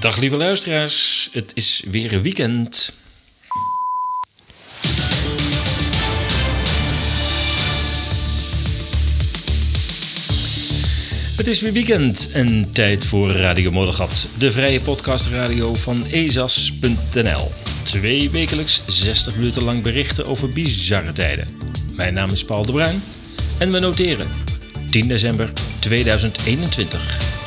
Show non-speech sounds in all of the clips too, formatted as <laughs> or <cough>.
Dag lieve luisteraars, het is weer een weekend. Het is weer weekend en tijd voor Radio Moddergat, de vrije podcastradio van ezas.nl. Twee wekelijks 60 minuten lang berichten over bizarre tijden. Mijn naam is Paul de Bruin en we noteren 10 december 2021.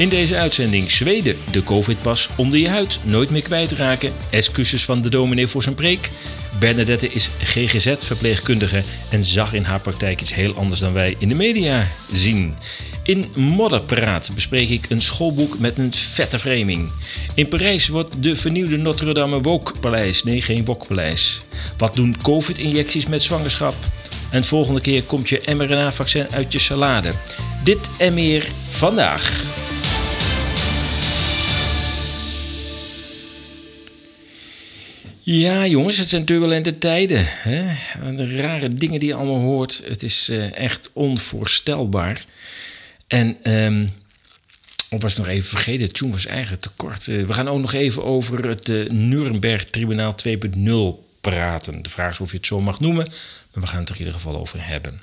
In deze uitzending Zweden, de COVID-pas onder je huid, nooit meer kwijtraken, excuses van de dominee voor zijn preek. Bernadette is GGZ-verpleegkundige en zag in haar praktijk iets heel anders dan wij in de media zien. In Modderpraat bespreek ik een schoolboek met een vette framing. In Parijs wordt de vernieuwde Notre-Dame Wokpaleis, nee geen Wokpaleis. Wat doen COVID-injecties met zwangerschap? En volgende keer komt je mRNA-vaccin uit je salade. Dit en meer vandaag. Ja, jongens, het zijn turbulente tijden. Hè? De rare dingen die je allemaal hoort. Het is uh, echt onvoorstelbaar. En, um, of was nog even vergeten, het was eigenlijk te kort. Uh, we gaan ook nog even over het uh, Nuremberg Tribunaal 2.0 praten. De vraag is of je het zo mag noemen, maar we gaan het er in ieder geval over hebben.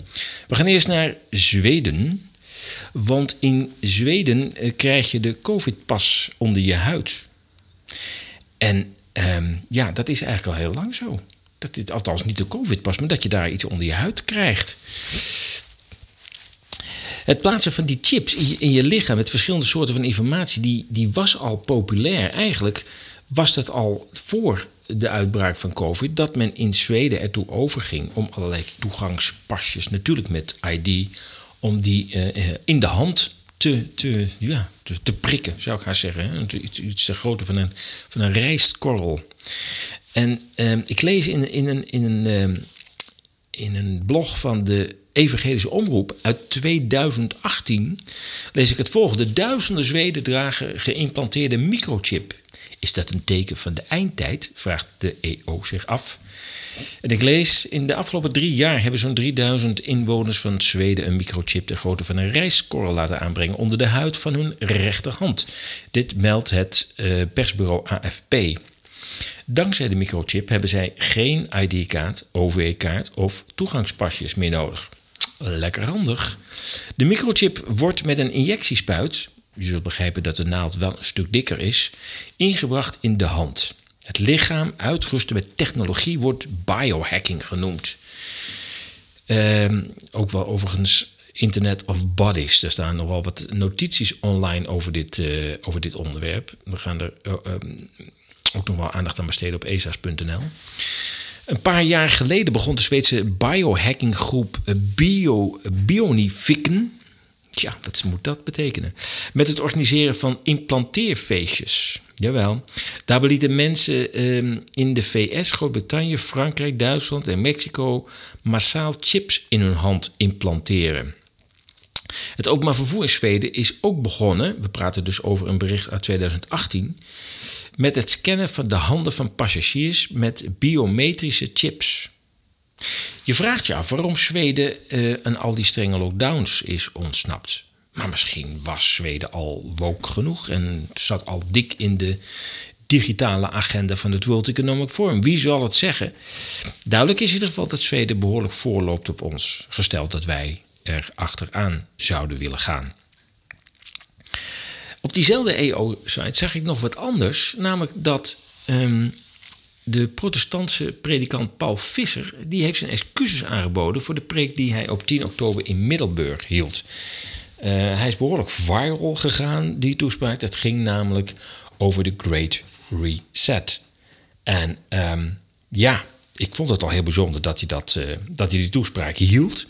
We gaan eerst naar Zweden. Want in Zweden krijg je de COVID-pas onder je huid. En Um, ja, dat is eigenlijk al heel lang zo. Dat dit, althans niet de COVID-pas, maar dat je daar iets onder je huid krijgt. Het plaatsen van die chips in je, lichaam met verschillende soorten van informatie, die, die was al populair. Eigenlijk was dat al voor de uitbraak van COVID, dat men in Zweden ertoe overging om allerlei toegangspasjes, natuurlijk met ID, om die uh, in de hand te, te, ja, te, prikken, zou ik haar zeggen. Iets, iets te grootte van een, van een rijstkorrel. En uh, ik lees in, in, een, in, een, uh, in een blog van de Evangelische Omroep uit 2018, lees ik het volgende. Duizenden Zweden dragen geïmplanteerde microchip. Is dat een teken van de eindtijd? vraagt de EO zich af. En ik lees, in de afgelopen drie jaar hebben zo'n 3000 inwoners van Zweden een microchip de grootte van een rijstkorrel laten aanbrengen onder de huid van hun rechterhand. Dit meldt het uh, persbureau AFP. Dankzij de microchip hebben zij geen ID-kaart, OV-kaart of toegangspasjes meer nodig. Lekker handig. De microchip wordt met een injectiespuit, je zult begrijpen dat de naald wel een stuk dikker is, ingebracht in de hand. Het lichaam uitrusten met technologie wordt biohacking genoemd. Uh, ook wel overigens Internet of Bodies. Er staan nogal wat notities online over dit, uh, over dit onderwerp. We gaan er uh, um, ook nog wel aandacht aan besteden op esas.nl. Een paar jaar geleden begon de Zweedse biohackinggroep Bio, Bionifiken. Ja, wat moet dat betekenen? Met het organiseren van implanteerfeestjes. Jawel. Daarbij lieten mensen um, in de VS, Groot-Brittannië, Frankrijk, Duitsland en Mexico massaal chips in hun hand implanteren. Het openbaar vervoer in Zweden is ook begonnen, we praten dus over een bericht uit 2018, met het scannen van de handen van passagiers met biometrische chips. Je vraagt je af waarom Zweden uh, aan al die strenge lockdowns is ontsnapt. Maar misschien was Zweden al woke genoeg en zat al dik in de digitale agenda van het World Economic Forum. Wie zal het zeggen? Duidelijk is in ieder geval dat Zweden behoorlijk voorloopt op ons, gesteld dat wij er achteraan zouden willen gaan. Op diezelfde EO-site zag ik nog wat anders, namelijk dat um, de protestantse predikant Paul Visser, die heeft zijn excuses aangeboden voor de preek die hij op 10 oktober in Middelburg hield. Uh, hij is behoorlijk viral gegaan, die toespraak. Het ging namelijk over de Great Reset. En um, ja, ik vond het al heel bijzonder dat hij, dat, uh, dat hij die toespraak hield.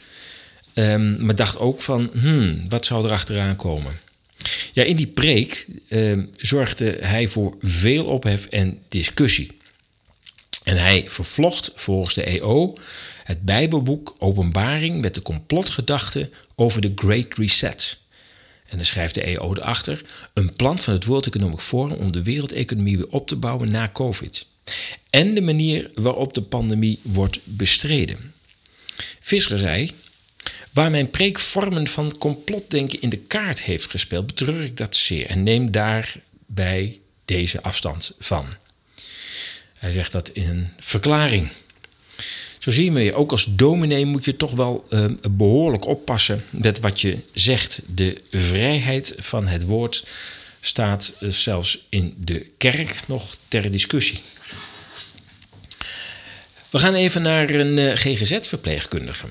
Um, maar dacht ook van, hmm, wat zou er achteraan komen? Ja, in die preek uh, zorgde hij voor veel ophef en discussie. En hij vervlocht volgens de EO het Bijbelboek Openbaring met de complotgedachte over de Great Reset. En dan schrijft de EO erachter: een plan van het World Economic Forum om de wereldeconomie weer op te bouwen na COVID. en de manier waarop de pandemie wordt bestreden. Visser zei: Waar mijn preek vormen van complotdenken in de kaart heeft gespeeld, betreur ik dat zeer en neem daarbij deze afstand van. Hij zegt dat in een verklaring. Zo zie je, ook als dominee moet je toch wel uh, behoorlijk oppassen met wat je zegt. De vrijheid van het woord staat uh, zelfs in de kerk nog ter discussie. We gaan even naar een uh, GGZ-verpleegkundige.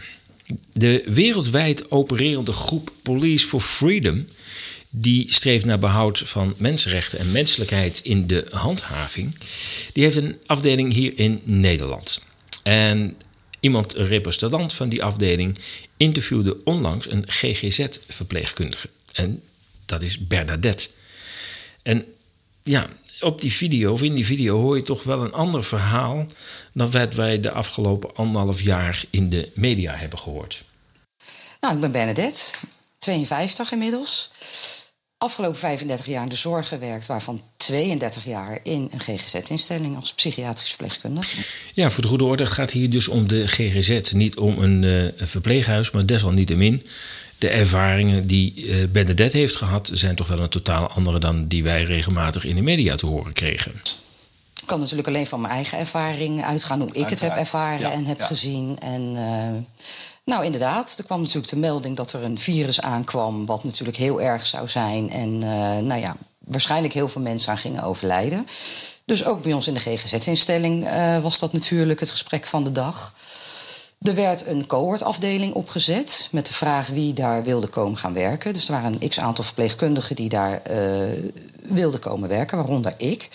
De wereldwijd opererende groep Police for Freedom, die streeft naar behoud van mensenrechten en menselijkheid in de handhaving, die heeft een afdeling hier in Nederland. En iemand, een representant van die afdeling, interviewde onlangs een GGZ-verpleegkundige. En dat is Bernadette. En ja, op die video, of in die video, hoor je toch wel een ander verhaal dan wat wij de afgelopen anderhalf jaar in de media hebben gehoord. Nou, ik ben Bernadette, 52 inmiddels. Afgelopen 35 jaar in de zorg gewerkt, waarvan 32 jaar in een GGZ-instelling als psychiatrisch verpleegkundige. Ja, voor de goede orde, het gaat hier dus om de GGZ, niet om een, uh, een verpleeghuis, maar desalniettemin de ervaringen die uh, Bernadette heeft gehad, zijn toch wel een totaal andere dan die wij regelmatig in de media te horen kregen. Ik kan natuurlijk alleen van mijn eigen ervaring uitgaan, hoe ik Uiteraard. het heb ervaren ja, en heb ja. gezien. En uh, nou, inderdaad, er kwam natuurlijk de melding dat er een virus aankwam, wat natuurlijk heel erg zou zijn. En uh, nou ja, waarschijnlijk heel veel mensen aan gingen overlijden. Dus ook bij ons in de GGZ-instelling uh, was dat natuurlijk het gesprek van de dag. Er werd een cohortafdeling opgezet met de vraag wie daar wilde komen gaan werken. Dus er waren een x aantal verpleegkundigen die daar uh, wilden komen werken, waaronder ik.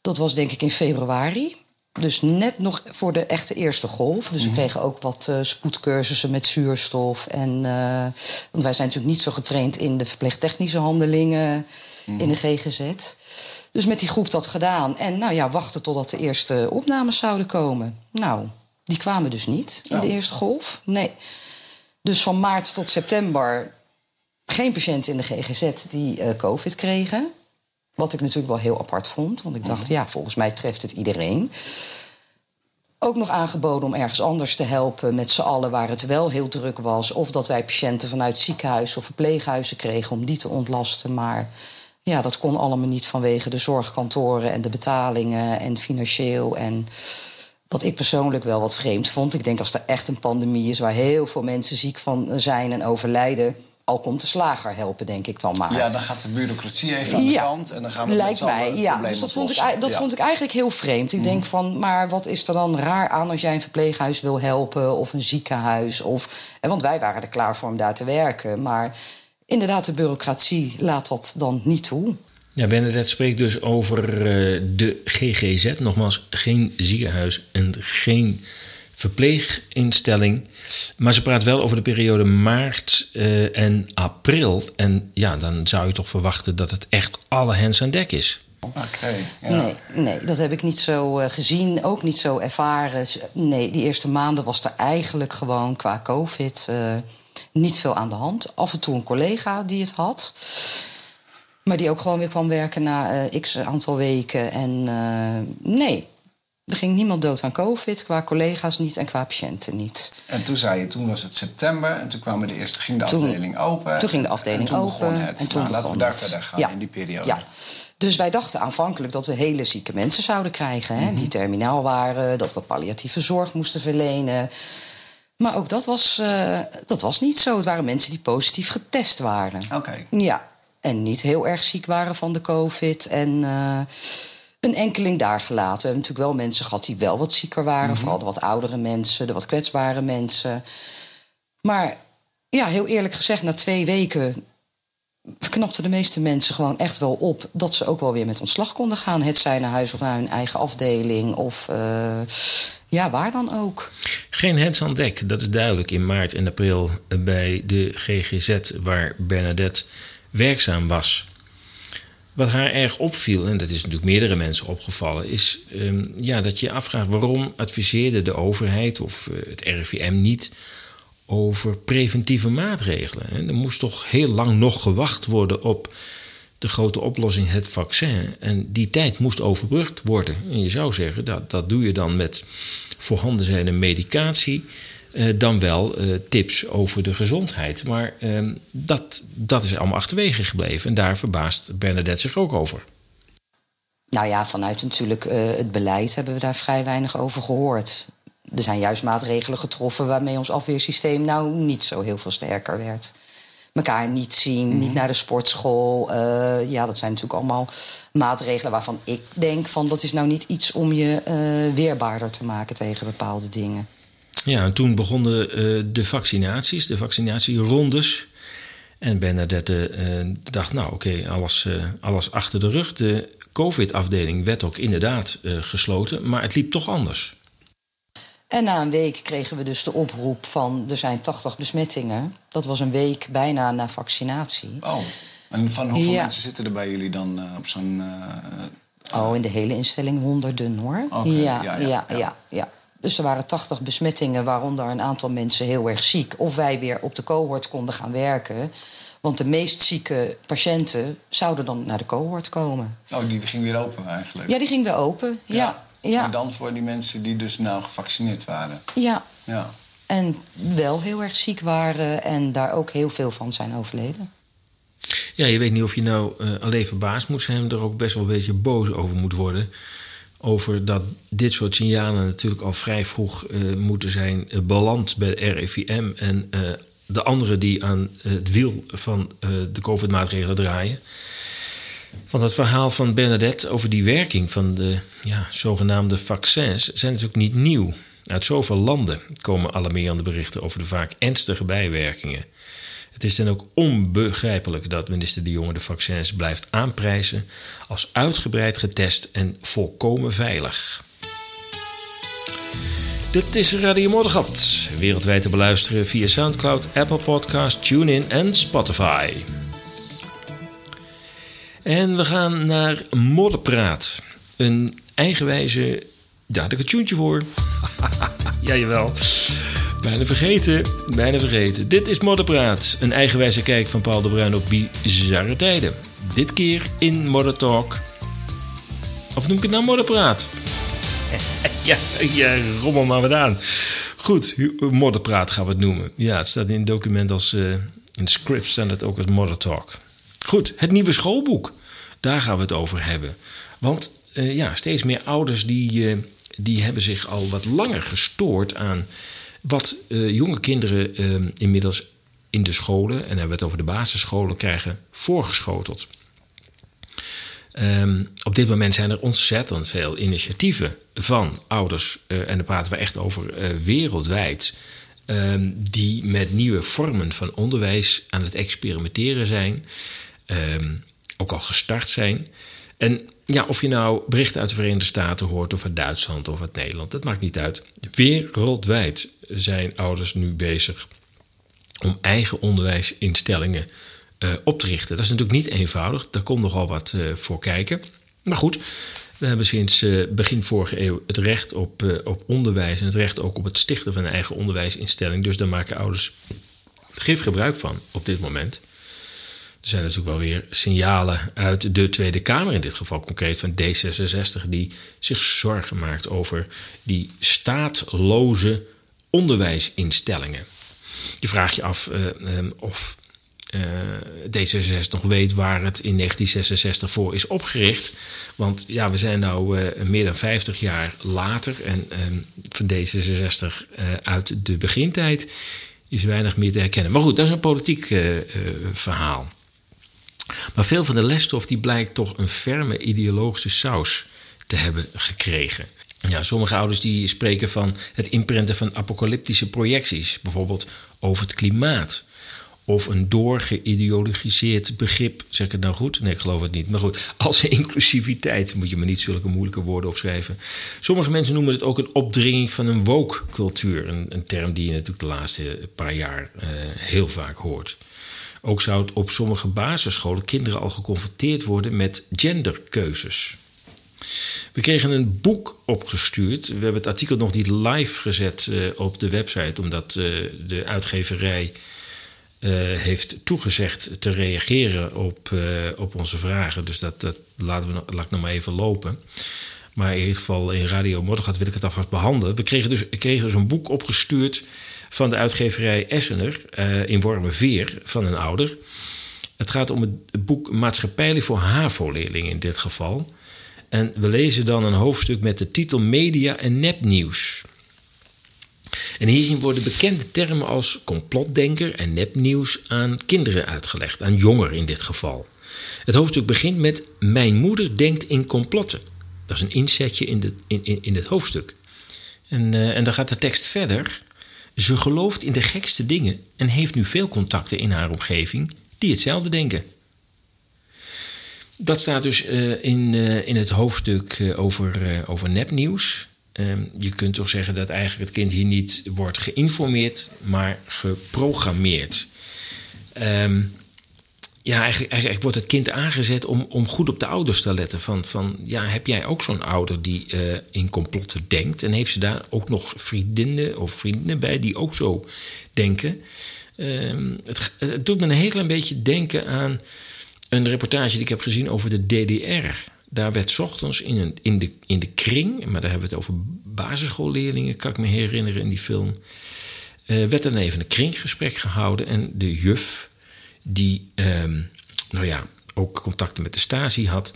Dat was denk ik in februari. Dus net nog voor de echte eerste golf. Dus we mhm. kregen ook wat uh, spoedcursussen met zuurstof. En, uh, want wij zijn natuurlijk niet zo getraind in de verpleegtechnische handelingen mm. in de GGZ. Dus met die groep dat gedaan. En nou ja, wachten totdat de eerste opnames zouden komen. Nou, die kwamen dus niet in de oh. eerste golf. Nee. Dus van maart tot september geen patiënten in de GGZ die uh, COVID kregen. Wat ik natuurlijk wel heel apart vond. Want ik dacht, mhm. ja, volgens mij treft het iedereen. Ook nog aangeboden om ergens anders te helpen met z'n allen waar het wel heel druk was. Of dat wij patiënten vanuit ziekenhuizen of verpleeghuizen kregen om die te ontlasten. Maar ja, dat kon allemaal niet vanwege de zorgkantoren en de betalingen en financieel. En wat ik persoonlijk wel wat vreemd vond. Ik denk als er echt een pandemie is waar heel veel mensen ziek van zijn en overlijden. Al komt de slager helpen, denk ik dan maar. Ja, dan gaat de bureaucratie even aan de kant en dan gaan we Lijkt mij, ja. Dus dat, vond ik, dat vond ik eigenlijk heel vreemd. Ik denk mhm. van, maar wat is er dan raar aan als jij een verpleeghuis wil helpen of een ziekenhuis? Of, want wij waren er klaar voor om daar te werken. Maar inderdaad, de bureaucratie laat dat dan niet toe. Ja, Bernadette spreekt dus over uh, de GGZ. Nogmaals, geen ziekenhuis en geen verpleeginstelling. Maar ze praat wel over de periode maart uh, en april. En ja, dan zou je toch verwachten dat het echt alle hens aan dek is. Okay, ja. Nee, nee, dat heb ik niet zo uh, gezien, ook niet zo ervaren. Nee, die eerste maanden was er eigenlijk gewoon qua COVID niet veel aan de hand. Af en toe een collega die het had. Maar die ook gewoon weer kwam werken na uh, x aantal weken. En uh, nee, er ging niemand dood aan COVID, qua collega's niet en qua patiënten niet. En toen zei je, toen was het september en toen kwam de eerste, ging de afdeling open. Toen ging de afdeling en open. Het. En toen nou, laten we daar verder gaan ja. in die periode. Ja. Dus wij dachten aanvankelijk dat we hele zieke mensen zouden krijgen, hè, mm die terminaal waren, dat we palliatieve zorg moesten verlenen. Maar ook dat was, uh, dat was niet zo. Het waren mensen die positief getest waren. Oké. Ja, en niet heel erg ziek waren van de COVID. En uh, een enkeling daar gelaten. We hebben natuurlijk wel mensen gehad die wel wat zieker waren. Mhm. Vooral de wat oudere mensen, de wat kwetsbare mensen. Maar ja, heel eerlijk gezegd, na twee weken knapten de meeste mensen gewoon echt wel op dat ze ook wel weer met ontslag konden gaan. Het zij naar huis of naar hun eigen afdeling of uh, ja, waar dan ook. Geen hens aan dek, dat is duidelijk in maart en april bij de GGZ waar Bernadette werkzaam was. Wat haar erg opviel, en dat is natuurlijk meerdere mensen opgevallen, is um, ja, dat je afvraagt waarom adviseerde de overheid of uh, het RIVM niet over preventieve maatregelen. Er moest toch heel lang nog gewacht worden op de grote oplossing het vaccin. En die tijd moest overbrugd worden. En je zou zeggen, dat, dat doe je dan met voorhanden zijnde medicatie. Eh, dan wel eh, tips over de gezondheid. Maar ehm, dat, dat is allemaal achterwege gebleven. En daar verbaast Bernadette zich ook over. Nou ja, vanuit natuurlijk uh, het beleid hebben we daar vrij weinig over gehoord. Er zijn juist maatregelen getroffen waarmee ons afweersysteem nou niet zo heel veel sterker werd. Mekaar niet zien, niet mhm. naar de sportschool. Ja, dat zijn natuurlijk allemaal maatregelen waarvan ik denk van dat is nou niet iets om je weerbaarder te maken tegen bepaalde dingen. Ja, en toen begonnen uh, de vaccinaties, de vaccinatierondes. En Bernadette dacht, nou oké, alles, alles achter de rug. De COVID-afdeling werd ook inderdaad gesloten, maar het liep toch anders. En na een week kregen we dus de oproep van er zijn 80 besmettingen. Dat was een week bijna na vaccinatie. Oh, en van hoeveel mensen zitten er bij jullie dan uh, op zo'n... Uh, oh, in de hele instelling honderden hoor. Okay, ja, ja, ja, ja, ja, Dus er waren 80 besmettingen, waaronder een aantal mensen heel erg ziek. Of wij weer op de cohort konden gaan werken. Want de meest zieke patiënten zouden dan naar de cohort komen. Oh, die ging weer open eigenlijk? Ja, die ging weer open, ja. Ja. Maar dan voor die mensen die dus nou gevaccineerd waren. Ja. ja. En wel heel erg ziek waren en daar ook heel veel van zijn overleden. Ja, je weet niet of je nou uh, alleen verbaasd moet zijn, er ook best wel een beetje boos over moet worden. Over dat dit soort signalen natuurlijk al vrij vroeg uh, moeten zijn uh, beland bij de RIVM en de anderen die aan het wiel van de COVID-maatregelen draaien van het verhaal van Bernadette over die werking van de ja, zogenaamde vaccins zijn natuurlijk niet nieuw. Uit zoveel landen komen alarmerende berichten over de vaak ernstige bijwerkingen. Het is dan ook onbegrijpelijk dat minister De Jonge de vaccins blijft aanprijzen als uitgebreid getest en volkomen veilig. Dit is Radio Moddergat, wereldwijd te beluisteren via Soundcloud, Apple Podcast, TuneIn en Spotify. En we gaan naar Modderpraat. Een eigenwijze... Daar heb ik een tuentje voor. <laughs> ja, jawel. Bijna vergeten, bijna vergeten. Dit is Modderpraat. Een eigenwijze kijk van Paul de Bruin op bizarre tijden. Dit keer in Modder Talk. Of noem ik het nou Modderpraat? <laughs> ja, ja, rommel maar wat aan. Goed, Modderpraat gaan we het noemen. Ja, het staat in het document als... Uh, in de script staat het ook als Modder Talk. Goed, het nieuwe schoolboek. Daar gaan we het over hebben. Want uh, ja, steeds meer ouders die, uh, die hebben zich al wat langer gestoord aan wat uh, jonge kinderen inmiddels in de scholen, en hebben we het over de basisscholen, krijgen voorgeschoteld. Um, op dit moment zijn er ontzettend veel initiatieven van ouders, en daar praten we echt over wereldwijd, um, die met nieuwe vormen van onderwijs aan het experimenteren zijn. Ook al gestart zijn. En ja, of je nou berichten uit de Verenigde Staten hoort, of uit Duitsland of uit Nederland, dat maakt niet uit. Wereldwijd zijn ouders nu bezig om eigen onderwijsinstellingen uh, op te richten. Dat is natuurlijk niet eenvoudig, daar komt nogal wat uh, voor kijken. Maar goed, we hebben sinds uh, begin vorige eeuw het recht op, op onderwijs en het recht ook op het stichten van een eigen onderwijsinstelling. Dus daar maken ouders gif gebruik van op dit moment. Er zijn natuurlijk wel weer signalen uit de Tweede Kamer, in dit geval concreet van D66, die zich zorgen maakt over die staatloze onderwijsinstellingen. Je vraagt je af uh, um, of uh, D66 nog weet waar het in 1966 voor is opgericht. Want ja, we zijn nu uh, meer dan 50 jaar later en um, van D66 uit de begintijd is weinig meer te herkennen. Maar goed, dat is een politiek verhaal. Maar veel van de lesstof die blijkt toch een ferme ideologische saus te hebben gekregen. Ja, sommige ouders die spreken van het inprenten van apocalyptische projecties, bijvoorbeeld over het klimaat. Of een doorgeïdeologiseerd begrip, zeg ik het nou goed? Nee, ik geloof het niet. Maar goed, als inclusiviteit moet je me niet zulke moeilijke woorden opschrijven. Sommige mensen noemen het ook een opdringing van een woke-cultuur. Een, een, term die je natuurlijk de laatste paar jaar uh, heel vaak hoort. Ook zou het op sommige basisscholen kinderen al geconfronteerd worden met genderkeuzes. We kregen een boek opgestuurd. We hebben het artikel nog niet live gezet uh, op de website, omdat uh, de uitgeverij heeft toegezegd te reageren op, op onze vragen. Dus dat, dat laten we, laat ik nog maar even lopen. Maar in ieder geval in Radio Moddergat wil ik het alvast behandelen. We kregen dus, kregen dus een boek opgestuurd van de uitgeverij Essener uh, in Wormerveer van een ouder. Het gaat om het boek Maatschappijlijk voor HAVO-leerlingen in dit geval. En we lezen dan een hoofdstuk met de titel Media en nepnieuws. En hierin worden bekende termen als complotdenker en nepnieuws aan kinderen uitgelegd, aan jongeren in dit geval. Het hoofdstuk begint met Mijn moeder denkt in complotten. Dat is een inzetje in, de, in, in, in het hoofdstuk. En, uh, en dan gaat de tekst verder. Ze gelooft in de gekste dingen en heeft nu veel contacten in haar omgeving die hetzelfde denken. Dat staat dus uh, in, uh, in het hoofdstuk over, over nepnieuws. Ehm, je kunt toch zeggen dat eigenlijk het kind hier niet wordt geïnformeerd, maar geprogrammeerd. Um, ja, eigenlijk, wordt het kind aangezet om, om goed op de ouders te letten. Van, van ja, heb jij ook zo'n ouder die uh, in complotten denkt? En heeft ze daar ook nog vriendinnen of vrienden bij die ook zo denken? Uh, het, doet me een heel klein beetje denken aan een reportage die ik heb gezien over de DDR. Daar werd ochtends in, een, in, de, in de kring, maar daar hebben we het over basisschoolleerlingen, kan ik me herinneren in die film. Uh, werd dan even een kringgesprek gehouden en de juf die, ehm, nou ja, ook contacten met de Stasi had,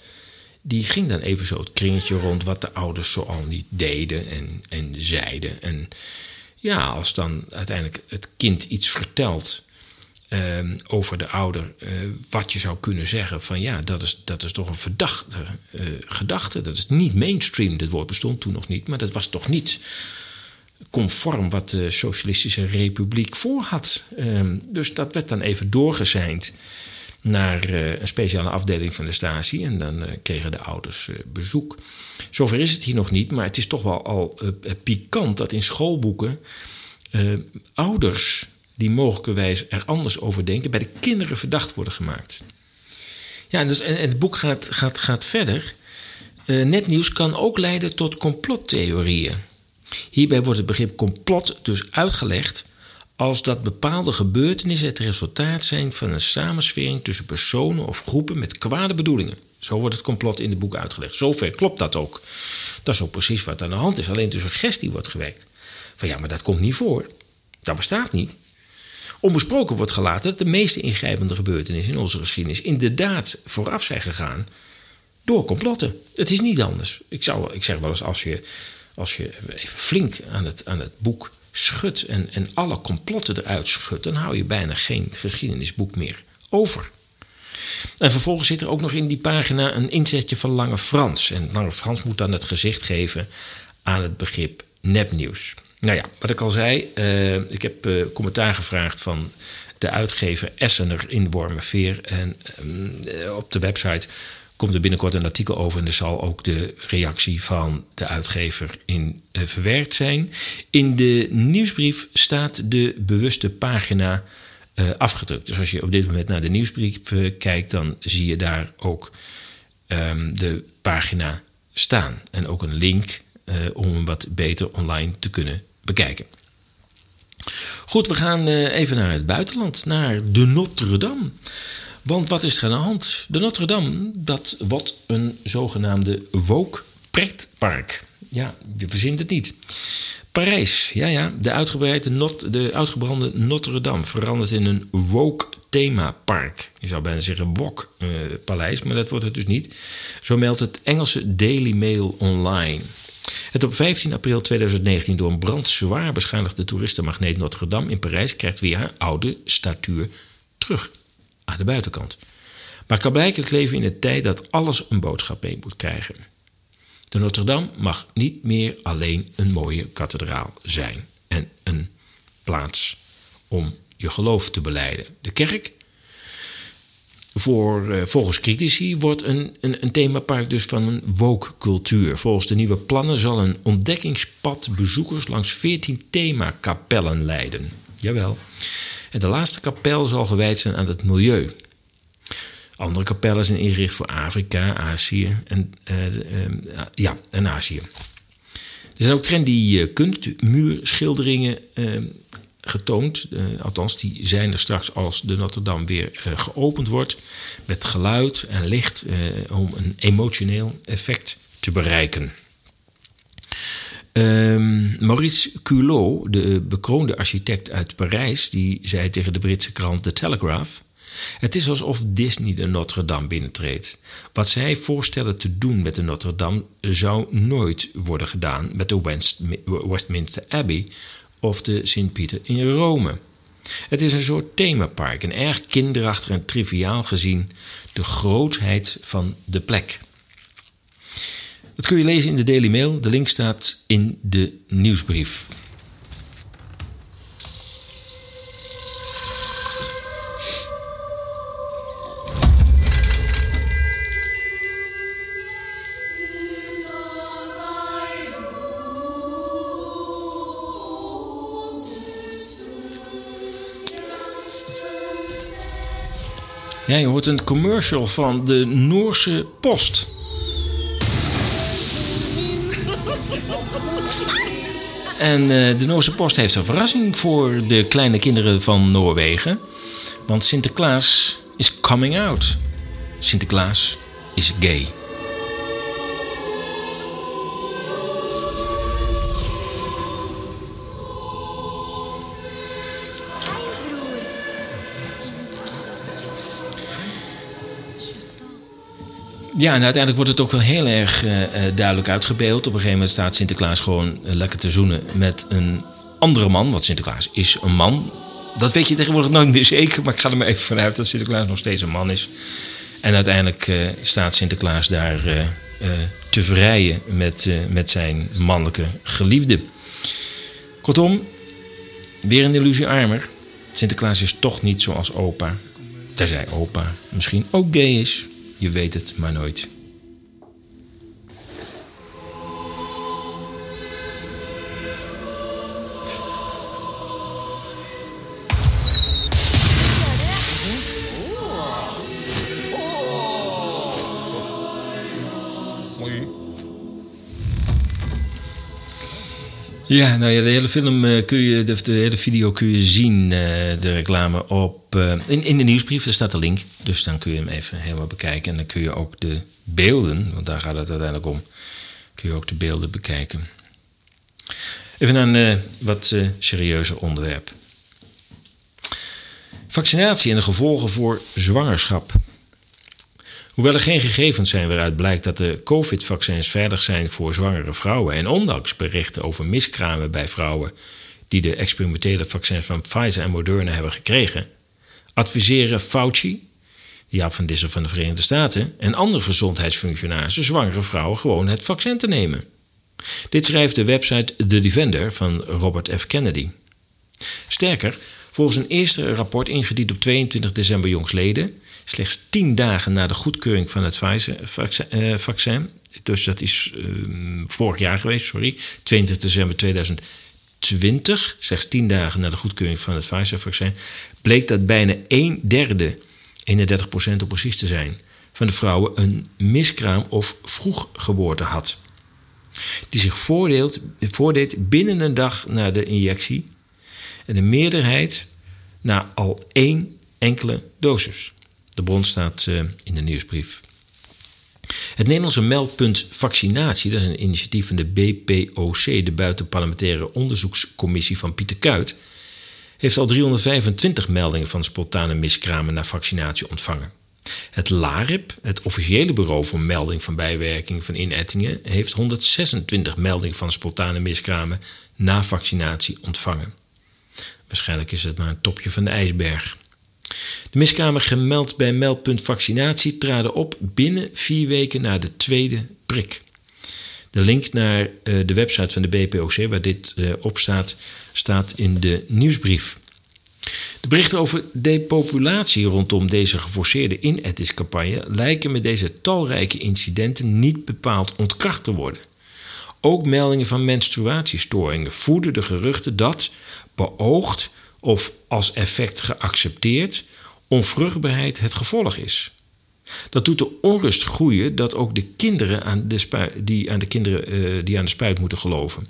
die ging dan even zo het kringetje rond wat de ouders zoal niet deden en, en zeiden. En ja, als dan uiteindelijk het kind iets vertelt ehm, over de ouder, uh, wat je zou kunnen zeggen van ja, dat is, dat is toch een verdachte uh, gedachte. Dat is niet mainstream, dit woord bestond toen nog niet, maar dat was toch niet conform wat de Socialistische Republiek voor had. Ehm, dus dat werd dan even doorgezeind naar uh, een speciale afdeling van de Stasi. En dan uh, kregen de ouders uh, bezoek. Zover is het hier nog niet, maar het is toch wel al pikant dat in schoolboeken ouders die mogelijkerwijs er anders over denken, bij de kinderen verdacht worden gemaakt. Ja, dus, en, en het boek gaat, gaat, gaat verder. netnieuws kan ook leiden tot complottheorieën. Hierbij wordt het begrip complot dus uitgelegd als dat bepaalde gebeurtenissen het resultaat zijn van een samenswering tussen personen of groepen met kwade bedoelingen. Zo wordt het complot in het boek uitgelegd. Zover klopt dat ook. Dat is ook precies wat aan de hand is. Alleen de suggestie wordt gewekt. Van ja, maar dat komt niet voor. Dat bestaat niet. Onbesproken wordt gelaten dat de meeste ingrijpende gebeurtenissen in onze geschiedenis inderdaad vooraf zijn gegaan door complotten. Het is niet anders. Ik, zou, ik zeg wel eens, als je als je even flink aan het, aan het boek schudt en, en alle complotten eruit schudt, dan hou je bijna geen geschiedenisboek meer over. En vervolgens zit er ook nog in die pagina een inzetje van Lange Frans. En Lange Frans moet dan het gezicht geven aan het begrip nepnieuws. Nou ja, wat ik al zei, uh, ik heb uh, commentaar gevraagd van de uitgever Essener in Wormerveer. En uh, op de website komt er binnenkort een artikel over en er zal ook de reactie van de uitgever in uh, verwerkt zijn. In de nieuwsbrief staat de bewuste pagina uh, afgedrukt. Dus als je op dit moment naar de nieuwsbrief uh, kijkt, dan zie je daar ook um, de pagina staan. En ook een link om hem wat beter online te kunnen bekijken. Goed, we gaan even naar het buitenland, naar de Notre Dame. Want wat is er aan de hand? De Notre Dame, dat wordt een zogenaamde woke pretpark. Ja, je verzint het niet. Parijs, ja ja, de, uitgebreide de uitgebrande Notre Dame verandert in een woke themapark. Je zou bijna zeggen wok uh, paleis, maar dat wordt het dus niet. Zo meldt het Engelse Daily Mail online. Het op 15 april 2019 door een brand zwaar beschadigde toeristenmagneet Notre Dame in Parijs krijgt weer haar oude statuur terug aan de buitenkant. Maar kan blijkelijk leven in een tijd dat alles een boodschap mee moet krijgen. De Notre Dame mag niet meer alleen een mooie kathedraal zijn en een plaats om je geloof te beleiden. De kerk, voor, uh, volgens critici, wordt een, een, een, themapark dus van een woke-cultuur. Volgens de nieuwe plannen zal een ontdekkingspad bezoekers langs 14 themakapellen leiden. Jawel. En de laatste kapel zal gewijd zijn aan het milieu. Andere kapellen zijn ingericht voor Afrika, Azië en, uh, uh, ja, en Azië. Er zijn ook trendy uh, kunstmuurschilderingen getoond. Uh, althans, die zijn er straks als de Notre Dame weer geopend wordt. Met geluid en licht om een emotioneel effect te bereiken. Um, Maurice Culot, de bekroonde architect uit Parijs, die zei tegen de Britse krant The Telegraph. Het is alsof Disney de Notre Dame binnentreedt. Wat zij voorstellen te doen met de Notre Dame zou nooit worden gedaan met de West, Westminster Abbey of de Sint-Pieter in Rome. Het is een soort themapark en erg kinderachtig en triviaal gezien de grootheid van de plek. Dat kun je lezen in de Daily Mail. De link staat in de nieuwsbrief. Ja, je hoort een commercial van de Noorse Post. En uh, de Noorse Post heeft een verrassing voor de kleine kinderen van Noorwegen. Want Sinterklaas is coming out. Sinterklaas is gay. Ja, en uiteindelijk wordt het ook wel heel erg uh, duidelijk uitgebeeld. Op een gegeven moment staat Sinterklaas gewoon uh, lekker te zoenen met een andere man. Want Sinterklaas is een man. Dat weet je tegenwoordig nooit meer zeker, maar ik ga er maar even vanuit dat Sinterklaas nog steeds een man is. En uiteindelijk staat Sinterklaas daar te vrijen met, met zijn mannelijke geliefde. Kortom, weer een illusie armer. Sinterklaas is toch niet zoals opa. Terzij opa misschien ook gay is. Je weet het maar nooit. Ja, nou ja, de hele film uh, kun je, de, hele video kun je zien, uh, de reclame, op, uh, in, in de nieuwsbrief. Daar staat de link. Dus dan kun je hem even helemaal bekijken. En dan kun je ook de beelden, want daar gaat het uiteindelijk om, kun je ook de beelden bekijken. Even een wat serieuzer onderwerp. Vaccinatie en de gevolgen voor zwangerschap. Hoewel er geen gegevens zijn waaruit blijkt dat de COVID-vaccins veilig zijn voor zwangere vrouwen en ondanks berichten over miskramen bij vrouwen die de experimentele vaccins van Pfizer en Moderna hebben gekregen, adviseren Fauci, Jaap van Dissel van de Verenigde Staten en andere gezondheidsfunctionarissen zwangere vrouwen gewoon het vaccin te nemen. Dit schrijft de website The Defender van Robert F. Kennedy. Sterker, volgens een eerste rapport ingediend op 22 december jongsleden slechts tien dagen na de goedkeuring van het Pfizer-vaccin, eh, dus dat is ehm, vorig jaar geweest, sorry, 20 december 2020, slechts tien dagen na de goedkeuring van het Pfizer-vaccin, bleek dat bijna een derde, 31 procent om precies te zijn, van de vrouwen een miskraam of vroeggeboorte had. Die zich voordeelt, voordeed binnen een dag na de injectie en de meerderheid na al één enkele dosis. De bron staat uh, in de nieuwsbrief. Het Nederlandse meldpunt vaccinatie, dat is een initiatief van de BPOC, de Buitenparlementaire Onderzoekscommissie van Pieter Kuit, heeft al 325 meldingen van spontane miskramen na vaccinatie ontvangen. Het LARIP, het officiële bureau voor melding van bijwerkingen van inettingen, heeft 126 meldingen van spontane miskramen na vaccinatie ontvangen. Waarschijnlijk is het maar een topje van de ijsberg. De miskamer gemeld bij meldpunt vaccinatie traden op binnen vier weken na de tweede prik. De link naar uh, de website van de BPOC, waar dit uh, op staat, staat in de nieuwsbrief. De berichten over depopulatie rondom deze geforceerde inettingscampagne lijken met deze talrijke incidenten niet bepaald ontkracht te worden. Ook meldingen van menstruatiestoringen voeden de geruchten dat, beoogd of als effect geaccepteerd, onvruchtbaarheid het gevolg is. Dat doet de onrust groeien dat ook de kinderen aan die, aan de kinderen, uh, die aan de spuit moeten geloven,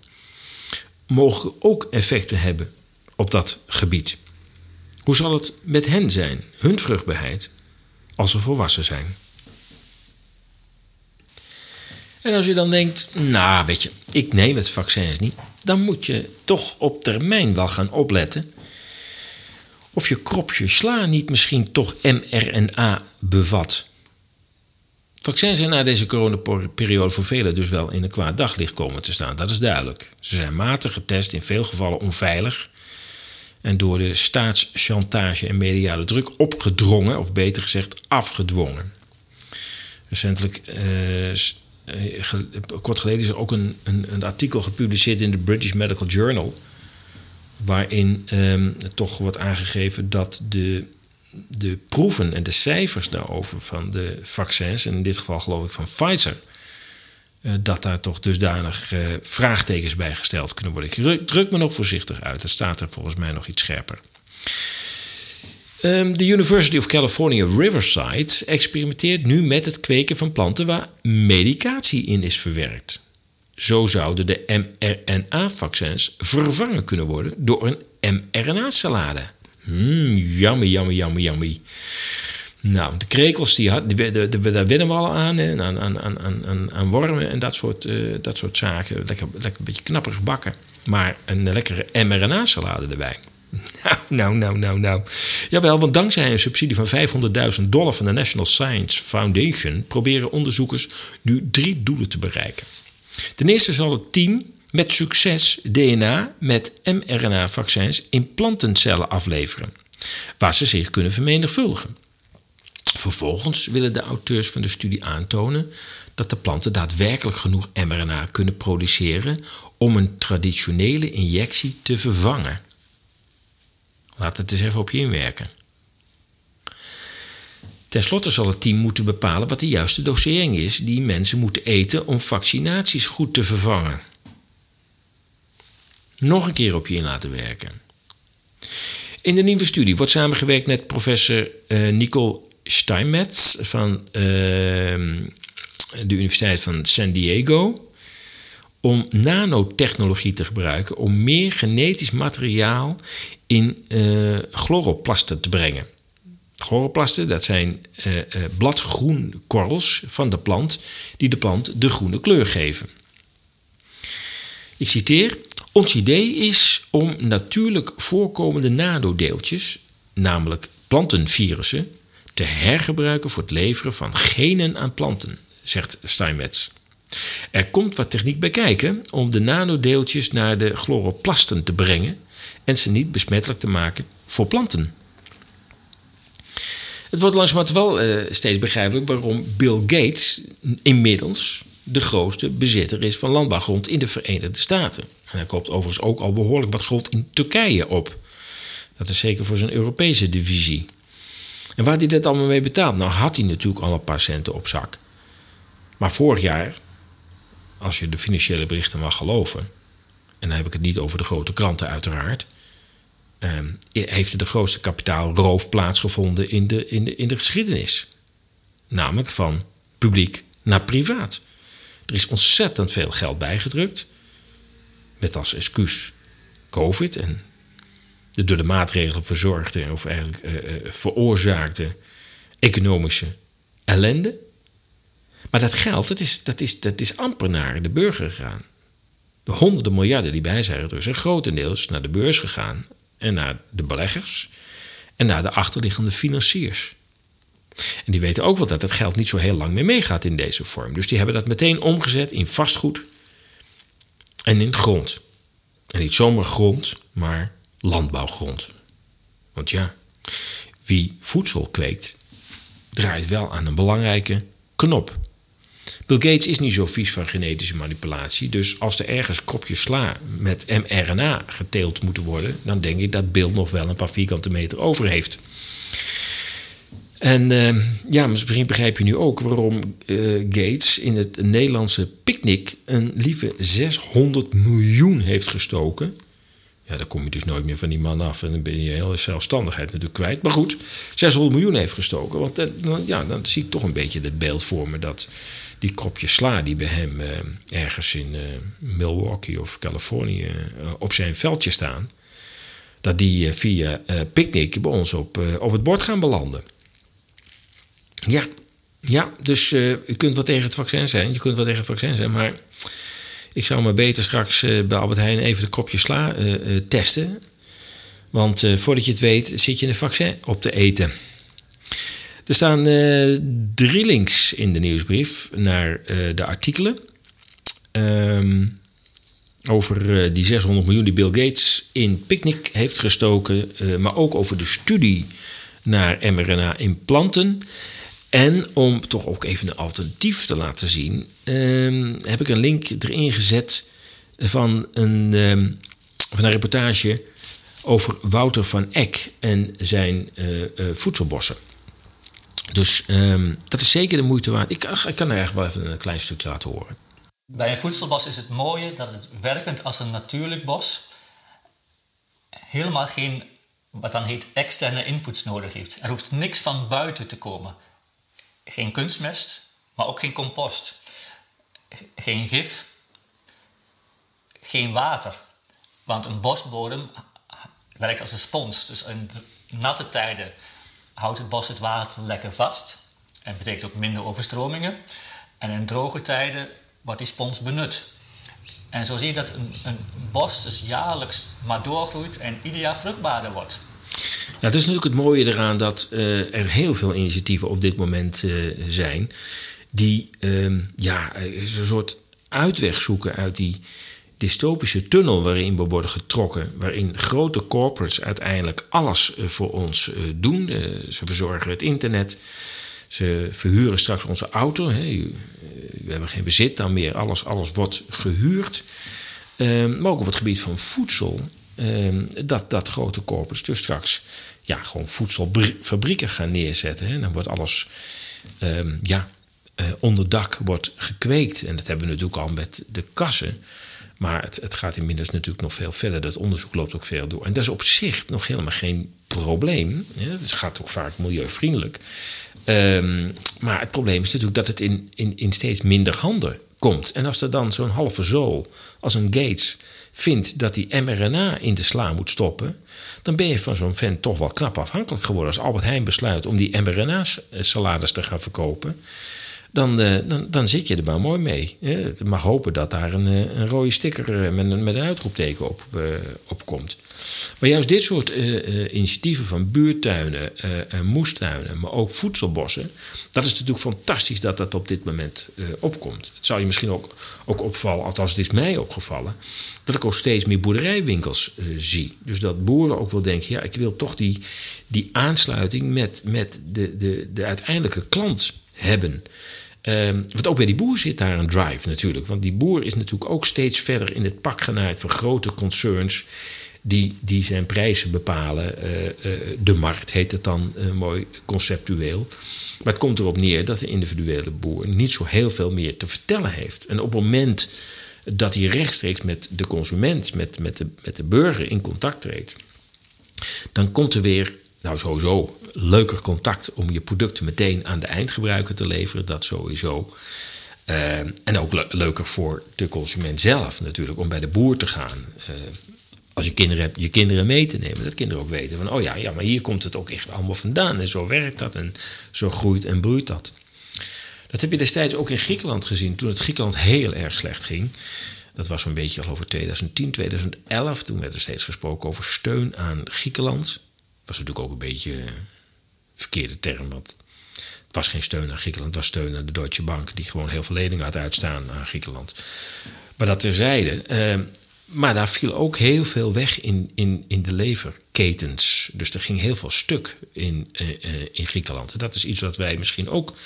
mogen ook effecten hebben op dat gebied. Hoe zal het met hen zijn, hun vruchtbaarheid, als ze volwassen zijn? En als je dan denkt, nou weet je, ik neem het vaccin niet, dan moet je toch op termijn wel gaan opletten of je kropje sla niet misschien toch mRNA bevat. Vaccins zijn na deze coronaperiode voor velen dus wel in een kwaad daglicht komen te staan. Dat is duidelijk. Ze zijn matig getest, in veel gevallen onveilig. En door de staatschantage en mediale druk opgedrongen, of beter gezegd afgedwongen. Recentelijk, eh, eh kort geleden, is er ook een, een, een, artikel gepubliceerd in de British Medical Journal. Waarin eh, toch wordt aangegeven dat de de proeven en de cijfers daarover van de vaccins, en in dit geval geloof ik van Pfizer, uh, dat daar toch dusdanig uh, vraagtekens bij gesteld kunnen worden. Ik druk me nog voorzichtig uit, dat staat er volgens mij nog iets scherper. Um, de University of California Riverside experimenteert nu met het kweken van planten waar medicatie in is verwerkt. Zo zouden de mRNA-vaccins vervangen kunnen worden door een mRNA-salade. Mmm, yummy, yummy, yummy. Nou, de krekels, die had, die, daar winnen we al aan, hè, aan, aan, aan, aan, wormen en dat soort, uh, dat soort zaken. Lekker, lekker een beetje knapperig gebakken. Maar een lekkere mRNA-salade erbij. <laughs> Nou, nou, nou, nou, nou. Jawel, want dankzij een subsidie van 500.000 dollar van de National Science Foundation proberen onderzoekers nu drie doelen te bereiken. Ten eerste zal het team met succes DNA met mRNA-vaccins in plantencellen afleveren, waar ze zich kunnen vermenigvuldigen. Vervolgens willen de auteurs van de studie aantonen dat de planten daadwerkelijk genoeg mRNA kunnen produceren om een traditionele injectie te vervangen. Laat het eens even op je inwerken. Ten slotte zal het team moeten bepalen wat de juiste dosering is die mensen moeten eten om vaccinaties goed te vervangen nog een keer op je in laten werken. In de nieuwe studie wordt samengewerkt met professor uh, Nicole Steinmetz van uh, de Universiteit van San Diego om nanotechnologie te gebruiken om meer genetisch materiaal in uh, chloroplasten te brengen. Chloroplasten, dat zijn uh, uh, bladgroenkorrels van de plant die de plant de groene kleur geven. Ik citeer: ons idee is om natuurlijk voorkomende nanodeeltjes, namelijk plantenvirussen, te hergebruiken voor het leveren van genen aan planten, zegt Steinmetz. Er komt wat techniek bij kijken om de nanodeeltjes naar de chloroplasten te brengen en ze niet besmettelijk te maken voor planten. Het wordt langzamerhand wel uh, steeds begrijpelijk waarom Bill Gates inmiddels de grootste bezitter is van landbouwgrond in de Verenigde Staten. En hij koopt overigens ook al behoorlijk wat grond in Turkije op. Dat is zeker voor zijn Europese divisie. En waar hij dat allemaal mee betaalt? Nou had hij natuurlijk al een paar centen op zak. Maar vorig jaar, als je de financiële berichten mag geloven, en dan heb ik het niet over de grote kranten uiteraard, eh, heeft de grootste kapitaalroof plaatsgevonden in de, in, de, in de geschiedenis. Namelijk van publiek naar privaat. Er is ontzettend veel geld bijgedrukt. Met als excuus COVID en de door de maatregelen verzorgde of eigenlijk uh, veroorzaakte economische ellende. Maar dat geld, dat is, dat, is, dat is amper naar de burger gegaan. De honderden miljarden die bij zijn dus zijn grotendeels naar de beurs gegaan en naar de beleggers en naar de achterliggende financiers. En die weten ook wel dat het geld niet zo heel lang meer meegaat in deze vorm. Dus die hebben dat meteen omgezet in vastgoed en in grond. En niet zomaar grond, maar landbouwgrond. Want ja, wie voedsel kweekt, draait wel aan een belangrijke knop. Bill Gates is niet zo vies van genetische manipulatie. Dus als er ergens kopjes sla met mRNA geteeld moeten worden, dan denk ik dat Bill nog wel een paar vierkante meter over heeft. En uh, ja, misschien begrijp je nu ook waarom uh, Gates in het Nederlandse picknick een lieve 600 miljoen heeft gestoken. Ja, dan kom je dus nooit meer van die man af en dan ben je hele zelfstandigheid natuurlijk kwijt. Maar goed, 600 miljoen heeft gestoken. Want uh, dan, ja, dan zie ik toch een beetje het beeld voor me dat die kropjes sla die bij hem eh, ergens in Milwaukee of Californië op zijn veldje staan dat die via Picnic bij ons op, op het bord gaan belanden. Ja, ja dus je kunt wel tegen het vaccin zijn. Je kunt wel tegen het vaccin zijn, maar ik zou maar beter straks bij Albert Heijn even de kopje sla testen. Want voordat je het weet, zit je een vaccin op te eten. Er staan uh, drie links in de nieuwsbrief naar de artikelen. Um, over die 600 miljoen die Bill Gates in Picnic heeft gestoken. maar ook over de studie naar mRNA-implanten. En om toch ook even een alternatief te laten zien, um, heb ik een link erin gezet van een, um, van een reportage over Wouter van Eck en zijn voedselbossen. Dus um, dat is zeker de moeite waard. Ik, ik kan er echt wel even een klein stukje laten horen. Bij een voedselbos is het mooie dat het werkend als een natuurlijk bos helemaal geen, wat dan heet, externe inputs nodig heeft. Er hoeft niks van buiten te komen. Geen kunstmest, maar ook geen compost. Geen gif, geen water. Want een bosbodem werkt als een spons. Dus in natte tijden houdt het bos het water lekker vast. En betekent ook minder overstromingen. En in droge tijden wordt die spons benut. En zo zie je dat een, een bos dus jaarlijks maar doorgroeit en ieder jaar vruchtbaarder wordt. Ja, het is natuurlijk het mooie eraan dat uh, er heel veel initiatieven op dit moment uh, zijn. Die uh, ja, een soort uitweg zoeken uit die dystopische tunnel waarin we worden getrokken, waarin grote corporates uiteindelijk alles eh, voor ons eh, doen. Eh, ze verzorgen het internet, ze verhuren straks onze auto. We hebben geen bezit dan meer, alles, alles wordt gehuurd. Ehm, maar ook op het gebied van voedsel, ehm, dat, dat grote corporates dus straks ja, gewoon voedselfabrieken gaan neerzetten. Dan wordt alles ehm, ja, onder dak wordt gekweekt. En dat hebben we natuurlijk al met de kassen. Maar het, het gaat inmiddels natuurlijk nog veel verder. Dat onderzoek loopt ook veel door. En dat is op zich nog helemaal geen probleem. Het gaat ook vaak milieuvriendelijk. Um, maar het probleem is natuurlijk dat het in, in, in steeds minder handen komt. En als er dan zo'n halve zool als een Gates vindt dat hij mRNA in de sla moet stoppen, dan ben je van zo'n vent toch wel knap afhankelijk geworden. Als Albert Heijn besluit om die mRNA-salades te gaan verkopen, dan, uh, dan, dan zit je er maar mooi mee. Je mag hopen dat daar een, eh, een rode sticker eh, met een, met een uitroepteken op, uh, op komt. Maar juist dit soort uh, initiatieven van buurtuinen, moestuinen, maar ook voedselbossen, dat is natuurlijk fantastisch dat dat op dit moment opkomt. Het zou je misschien ook, ook opvallen, althans het is mij opgevallen, dat ik ook steeds meer boerderijwinkels zie. Dus dat boeren ook wel denken, ja, ik wil toch die, die aansluiting met, met de, de, de uiteindelijke klant hebben. Um, want ook bij die boer zit daar een drive natuurlijk. Want die boer is natuurlijk ook steeds verder in het pak genaaid van grote concerns. Die, die zijn prijzen bepalen. Uh, uh, de markt heet het dan uh, mooi conceptueel. Maar het komt erop neer dat de individuele boer niet zo heel veel meer te vertellen heeft. En op het moment dat hij rechtstreeks met de consument, met, met, de, met de burger in contact treedt, dan komt er weer nou, sowieso leuker contact om je producten meteen aan de eindgebruiker te leveren. Dat sowieso. Uh, en ook leuker voor de consument zelf natuurlijk, om bij de boer te gaan. Uh, als je kinderen hebt, je kinderen mee te nemen. Dat kinderen ook weten van, oh ja, ja, maar hier komt het ook echt allemaal vandaan. En zo werkt dat en zo groeit en broeit dat. Dat heb je destijds ook in Griekenland gezien, toen het Griekenland heel erg slecht ging. Dat was zo'n beetje al over 2010, 2011. Toen werd er steeds gesproken over steun aan Griekenland was natuurlijk ook een beetje een verkeerde term. Want het was geen steun aan Griekenland, het was steun aan de Deutsche Bank, die gewoon heel veel leningen had uitstaan aan Griekenland. Maar dat terzijde. Uh, maar daar viel ook heel veel weg in, in, in de leverketens. Dus er ging heel veel stuk in, uh, in Griekenland. En dat is iets wat wij misschien ook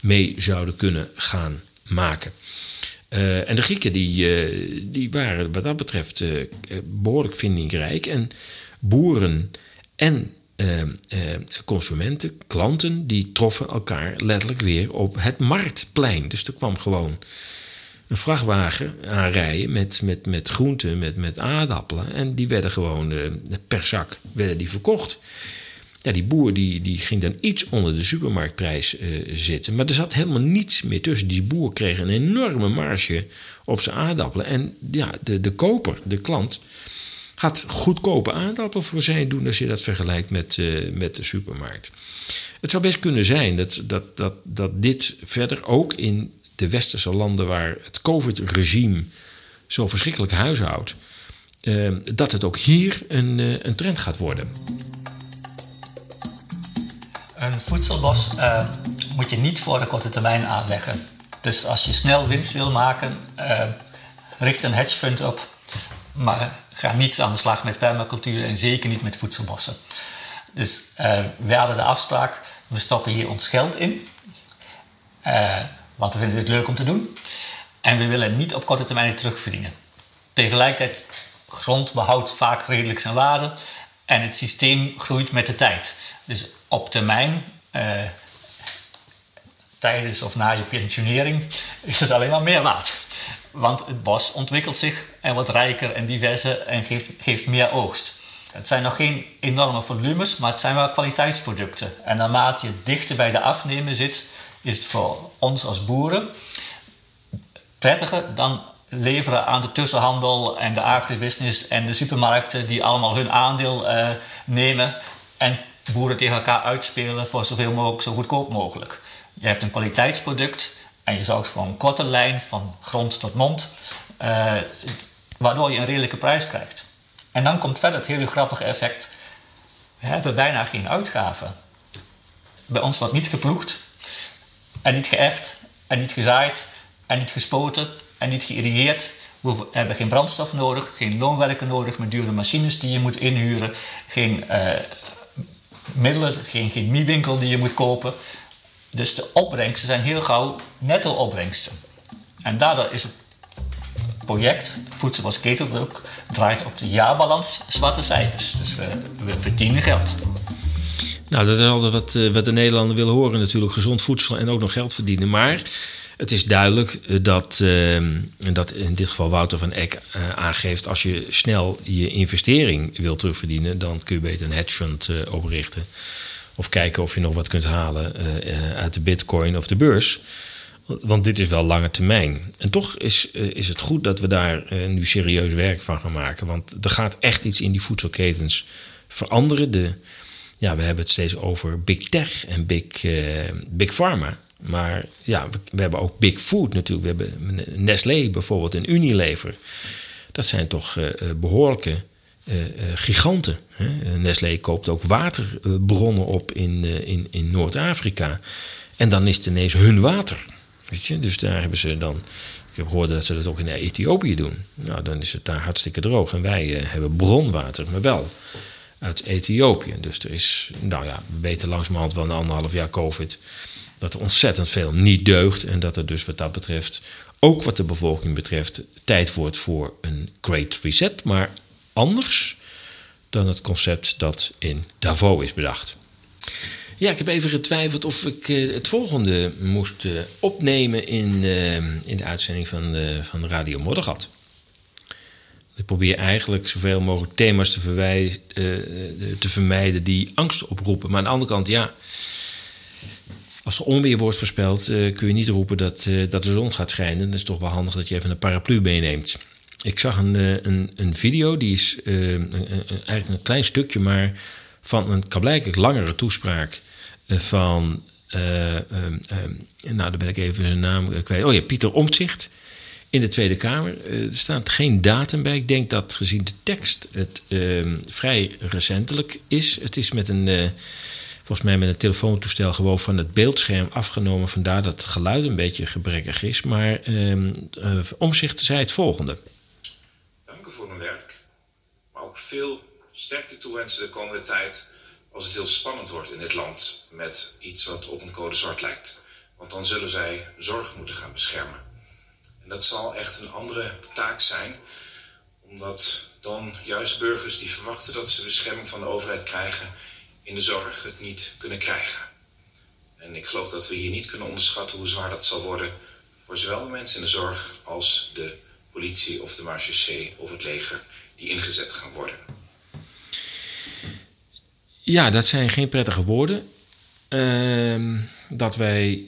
mee zouden kunnen gaan maken. En de Grieken die, die waren wat dat betreft behoorlijk vindingrijk. En boeren en uh, uh, consumenten, klanten, die troffen elkaar letterlijk weer op het marktplein. Dus er kwam gewoon een vrachtwagen aanrijden met, met, met groenten, met, met aardappelen. En die werden gewoon uh, per zak werden die verkocht. Ja, die boer die, die ging dan iets onder de supermarktprijs zitten. Maar er zat helemaal niets meer tussen. Die boer kreeg een enorme marge op zijn aardappelen. En ja, de, de koper, de klant, had goedkope aardappelen voor zijn doen als je dat vergelijkt met, uh, met de supermarkt. Het zou best kunnen zijn dat, dat, dat, dat dit verder ook in de westerse landen waar het COVID-regime zo verschrikkelijk huishoudt, uh, dat het ook hier een, uh, een trend gaat worden. Een voedselbos moet je niet voor de korte termijn aanleggen. Dus als je snel winst wil maken, richt een hedge fund op. Maar ga niet aan de slag met permacultuur en zeker niet met voedselbossen. Dus uh, we hadden de afspraak, we stoppen hier ons geld in. Uh, want we vinden dit leuk om te doen. En we willen niet op korte termijn terugverdienen. Tegelijkertijd, grond behoudt vaak redelijk zijn waarde. En het systeem groeit met de tijd. Dus op termijn, uh, tijdens of na je pensionering, is het alleen maar meer waard. Want het bos ontwikkelt zich en wordt rijker en diverser en geeft, geeft meer oogst. Het zijn nog geen enorme volumes, maar het zijn wel kwaliteitsproducten. En naarmate je dichter bij de afnemer zit, is het voor ons als boeren prettiger dan leveren aan de tussenhandel en de agribusiness en de supermarkten die allemaal hun aandeel uh, nemen en boeren tegen elkaar uitspelen voor zoveel mogelijk, zo goedkoop mogelijk. Je hebt een kwaliteitsproduct en je zorgt voor een korte lijn van grond tot mond, uh, waardoor je een redelijke prijs krijgt. En dan komt verder het hele grappige effect. We hebben bijna geen uitgaven. Bij ons wordt niet geploegd, en niet geëcht, en niet gezaaid, en niet gespoten, en niet geïrrigeerd. We hebben geen brandstof nodig, geen loonwerken nodig met dure machines die je moet inhuren, geen uh, middelen, geen chemiewinkel die je moet kopen. Dus de opbrengsten zijn heel gauw netto-opbrengsten. En daardoor is het project Voedsel als Ketelbroek draait op de jaarbalans zwarte cijfers. Dus we, we verdienen geld. Nou, dat is altijd wat, eh, wat de Nederlander willen horen natuurlijk. Gezond voedsel en ook nog geld verdienen. Maar het is duidelijk eh, dat, en uh, dat in dit geval Wouter van Eck aangeeft... als je snel je investering wil terugverdienen... dan kun je beter een hedge fund oprichten. Of kijken of je nog wat kunt halen uit de bitcoin of de beurs. Want dit is wel lange termijn. En toch is, is het goed dat we daar nu serieus werk van gaan maken. Want er gaat echt iets in die voedselketens veranderen. De, ja, we hebben het steeds over big tech en big, big pharma. Maar ja, we, hebben ook big food natuurlijk. We hebben Nestlé bijvoorbeeld en Unilever. Dat zijn toch uh, behoorlijke giganten. Hè? Nestlé koopt ook waterbronnen op in, in, in Noord-Afrika. En dan is het ineens hun water. Weet je? Dus daar hebben ze dan. Ik heb gehoord dat ze dat ook in Ethiopië doen. Nou, dan is het daar hartstikke droog. En wij hebben bronwater, maar wel uit Ethiopië. Dus er is, nou ja, we weten langzamerhand wel een anderhalf jaar COVID dat er ontzettend veel niet deugt. En dat er dus wat dat betreft, ook wat de bevolking betreft, tijd wordt voor een great reset. Maar anders dan het concept dat in Davos is bedacht. Ja, ik heb even getwijfeld of ik het volgende moest opnemen in, in de uitzending van, van Radio Moddergat. Ik probeer eigenlijk zoveel mogelijk thema's te, te vermijden die angst oproepen. Maar aan de andere kant, ja. Als er onweer wordt voorspeld, kun je niet roepen dat, dat de zon gaat schijnen. Dat is toch wel handig dat je even een paraplu meeneemt. Ik zag een, een, een video, die is een, eigenlijk een klein stukje, maar van een blijkbaar langere toespraak van. nou, dan ben ik even zijn naam kwijt. Oh ja, Pieter Omtzigt in de Tweede Kamer. er staat geen datum bij. Ik denk dat gezien de tekst het uh, vrij recentelijk is. Het is met een, uh, volgens mij met een telefoontoestel gewoon van het beeldscherm afgenomen. Vandaar dat het geluid een beetje gebrekkig is. Maar uh, Omzicht zei het volgende. Dank u voor mijn werk. Maar ook veel sterkte toewensen de komende tijd. Als het heel spannend wordt in dit land met iets wat op een code zwart lijkt. Want dan zullen zij zorg moeten gaan beschermen. En dat zal echt een andere taak zijn, omdat dan juist burgers die verwachten dat ze bescherming van de overheid krijgen, in de zorg het niet kunnen krijgen. En ik geloof dat we hier niet kunnen onderschatten hoe zwaar dat zal worden voor zowel de mensen in de zorg als de politie of de marechaussee of het leger ingezet gaan worden. Ja, dat zijn geen prettige woorden. Uh, dat wij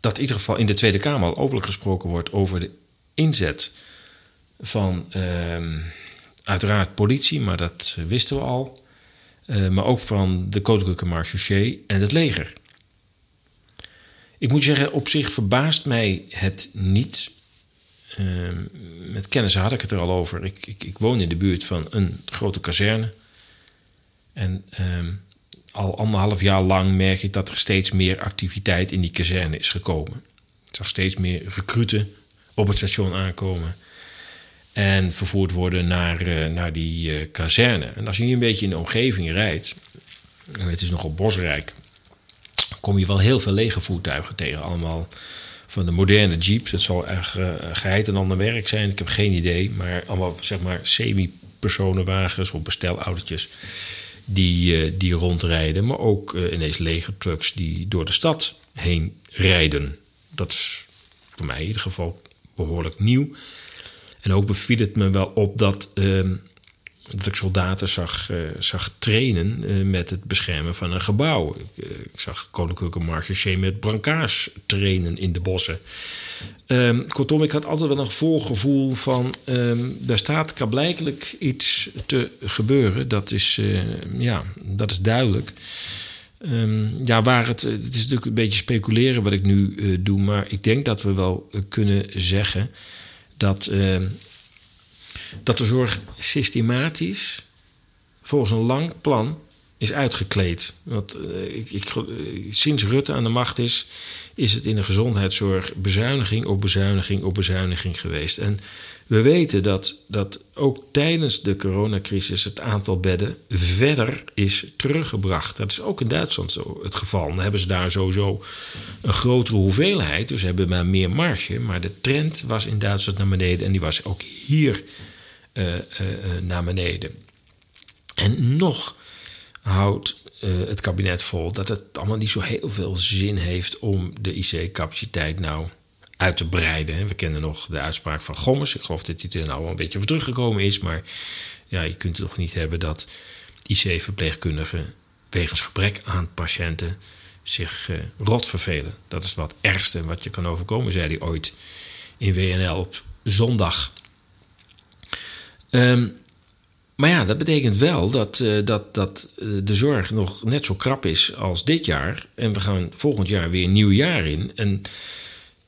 dat in ieder geval in de Tweede Kamer al openlijk gesproken wordt over de inzet van uh, uiteraard politie, maar dat wisten we al. maar ook van de Koninklijke Marechaussee en het leger. Ik moet zeggen, op zich verbaast mij het niet. Ehm, met kennis had ik het er al over. Ik, ik, ik, woon in de buurt van een grote kazerne. En ehm, al anderhalf jaar lang merk ik dat er steeds meer activiteit in die kazerne is gekomen. Ik zag steeds meer recruten op het station aankomen. En vervoerd worden naar, uh, naar die uh, kazerne. En als je hier een beetje in de omgeving rijdt. En het is nogal bosrijk kom je wel heel veel lege voertuigen tegen. Allemaal van de moderne jeeps. Het zal echt uh, geheid een ander werk zijn. Ik heb geen idee. Maar allemaal zeg maar semi-personenwagens of bestelautootjes die, uh, die rondrijden. Maar ook uh, ineens legertrucks die door de stad heen rijden. Dat is voor mij in ieder geval behoorlijk nieuw. En ook beviel het me wel op dat ehm, dat ik soldaten zag, uh, zag trainen uh, met het beschermen van een gebouw. Ik, uh, ik zag Koninklijke Marche met brancards trainen in de bossen. Um, kortom, ik had altijd wel een voorgevoel van... Um, daar staat blijkelijk iets te gebeuren. Dat is, ja, dat is duidelijk. Um, ja, waar het, het is natuurlijk een beetje speculeren wat ik nu doe... maar ik denk dat we wel kunnen zeggen dat dat de zorg systematisch volgens een lang plan is uitgekleed. Want uh, ik, ik, sinds Rutte aan de macht is, is het in de gezondheidszorg bezuiniging op bezuiniging op bezuiniging geweest. En we weten dat, dat ook tijdens de coronacrisis het aantal bedden verder is teruggebracht. Dat is ook in Duitsland zo het geval. Dan hebben ze daar sowieso een grotere hoeveelheid, dus hebben maar meer marge. Maar de trend was in Duitsland naar beneden en die was ook hier naar beneden. En nog houdt het kabinet vol dat het allemaal niet zo heel veel zin heeft om de IC-capaciteit nou uit te breiden. We kennen nog de uitspraak van Gommers. Ik geloof dat hij er nou wel een beetje voor teruggekomen is. Maar ja, je kunt het toch niet hebben dat IC-verpleegkundigen wegens gebrek aan patiënten zich rot vervelen. Dat is wat ergste wat je kan overkomen, zei hij ooit in WNL op zondag. Um, maar ja, dat betekent wel dat, uh, dat, dat uh, de zorg nog net zo krap is als dit jaar. En we gaan volgend jaar weer een nieuw jaar in. En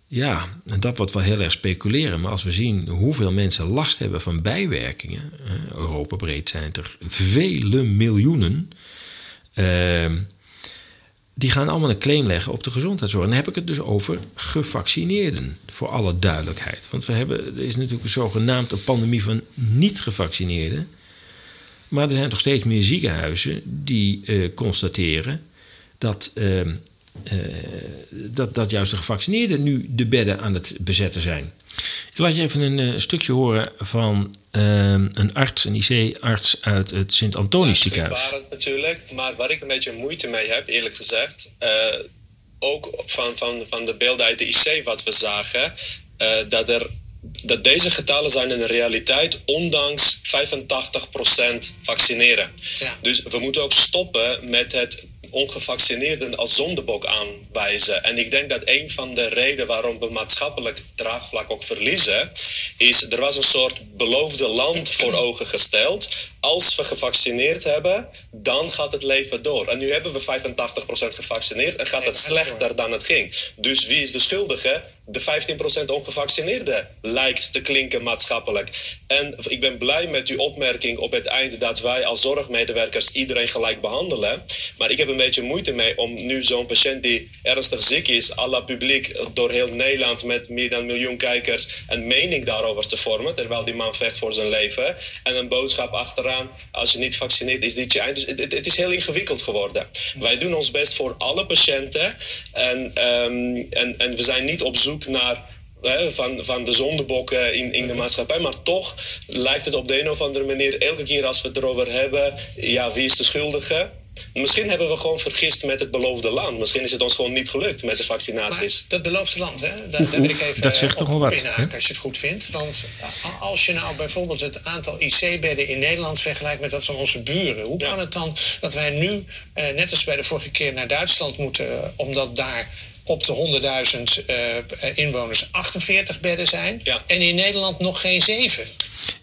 ja, dat wordt wel heel erg speculeren. Maar als we zien hoeveel mensen last hebben van bijwerkingen. Europa breed zijn het er vele miljoenen. Uh, die gaan allemaal een claim leggen op de gezondheidszorg. En dan heb ik het dus over gevaccineerden, voor alle duidelijkheid. Want we hebben, er is natuurlijk een zogenaamd een pandemie van niet-gevaccineerden. Maar er zijn toch steeds meer ziekenhuizen die uh, constateren dat uh, dat, dat juist de gevaccineerden nu de bedden aan het bezetten zijn. Ik laat je even een uh, stukje horen van uh, een arts, een IC-arts uit het Sint-Antonisch ziekenhuis. natuurlijk, maar waar ik een beetje moeite mee heb, eerlijk gezegd, uh, ook van, van, van de beelden uit de IC wat we zagen, dat er dat deze getallen zijn in de realiteit ondanks 85% vaccineren. Ja. Dus we moeten ook stoppen met het ongevaccineerden als zondebok aanwijzen. En ik denk dat een van de redenen waarom we maatschappelijk draagvlak ook verliezen, is er was een soort beloofde land voor ogen gesteld. Als we gevaccineerd hebben, dan gaat het leven door. En nu hebben we 85% gevaccineerd en gaat het slechter dan het ging. Dus wie is de schuldige? De 15% ongevaccineerde lijkt te klinken maatschappelijk. En ik ben blij met uw opmerking op het eind dat wij als zorgmedewerkers iedereen gelijk behandelen. Maar ik heb een beetje moeite mee om nu zo'n patiënt die ernstig ziek is, à la publiek door heel Nederland met meer dan een miljoen kijkers, een mening daarover te vormen. Terwijl die man vecht voor zijn leven. En een boodschap als je niet vaccineert, is dit je eind. Dus het, is heel ingewikkeld geworden. Wij doen ons best voor alle patiënten. En, um, en, en we zijn niet op zoek naar van, van de zondebokken in, in de maatschappij. Maar toch lijkt het op de een of andere manier, elke keer als we het erover hebben, ja, wie is de schuldige? Misschien hebben we gewoon vergist met het beloofde land. Misschien is het ons gewoon niet gelukt met de vaccinaties. Maar dat beloofde land, hè? Daar, daar wil ik even dat zegt toch wel wat, als je het goed vindt. Want als je nou bijvoorbeeld het aantal IC-bedden in Nederland vergelijkt met dat van onze buren. Hoe kan het dan dat wij nu, eh, net als bij de vorige keer, naar Duitsland moeten, omdat daar op de 100.000 uh, inwoners 48 bedden zijn. Ja. En in Nederland nog geen 7.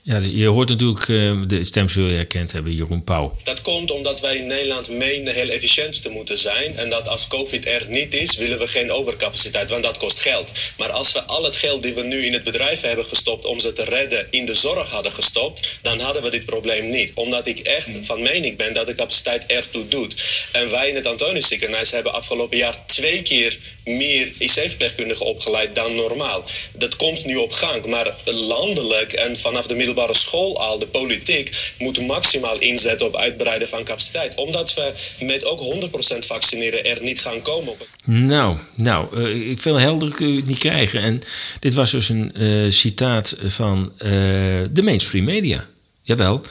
Ja, je hoort natuurlijk, uh, de stem zul je herkend hebben, Jeroen Pauw. Dat komt omdat wij in Nederland menen heel efficiënt te moeten zijn. En dat als COVID er niet is, willen we geen overcapaciteit, want dat kost geld. Maar als we al het geld die we nu in het bedrijf hebben gestopt om ze te redden, in de zorg hadden gestopt, dan hadden we dit probleem niet. Omdat ik echt van mening ben dat de capaciteit ertoe doet. En wij in het Antonius ziekenhuis hebben afgelopen jaar twee keer meer IC-verpleegkundigen opgeleid dan normaal. Dat komt nu op gang, maar landelijk en vanaf de middelbare school al, de politiek, moet maximaal inzetten op uitbreiden van capaciteit. Omdat we met ook 100% vaccineren er niet gaan komen. Nou, nou uh, ik veel helder niet krijgen. En dit was dus een uh, citaat van uh, de mainstream media. Jawel,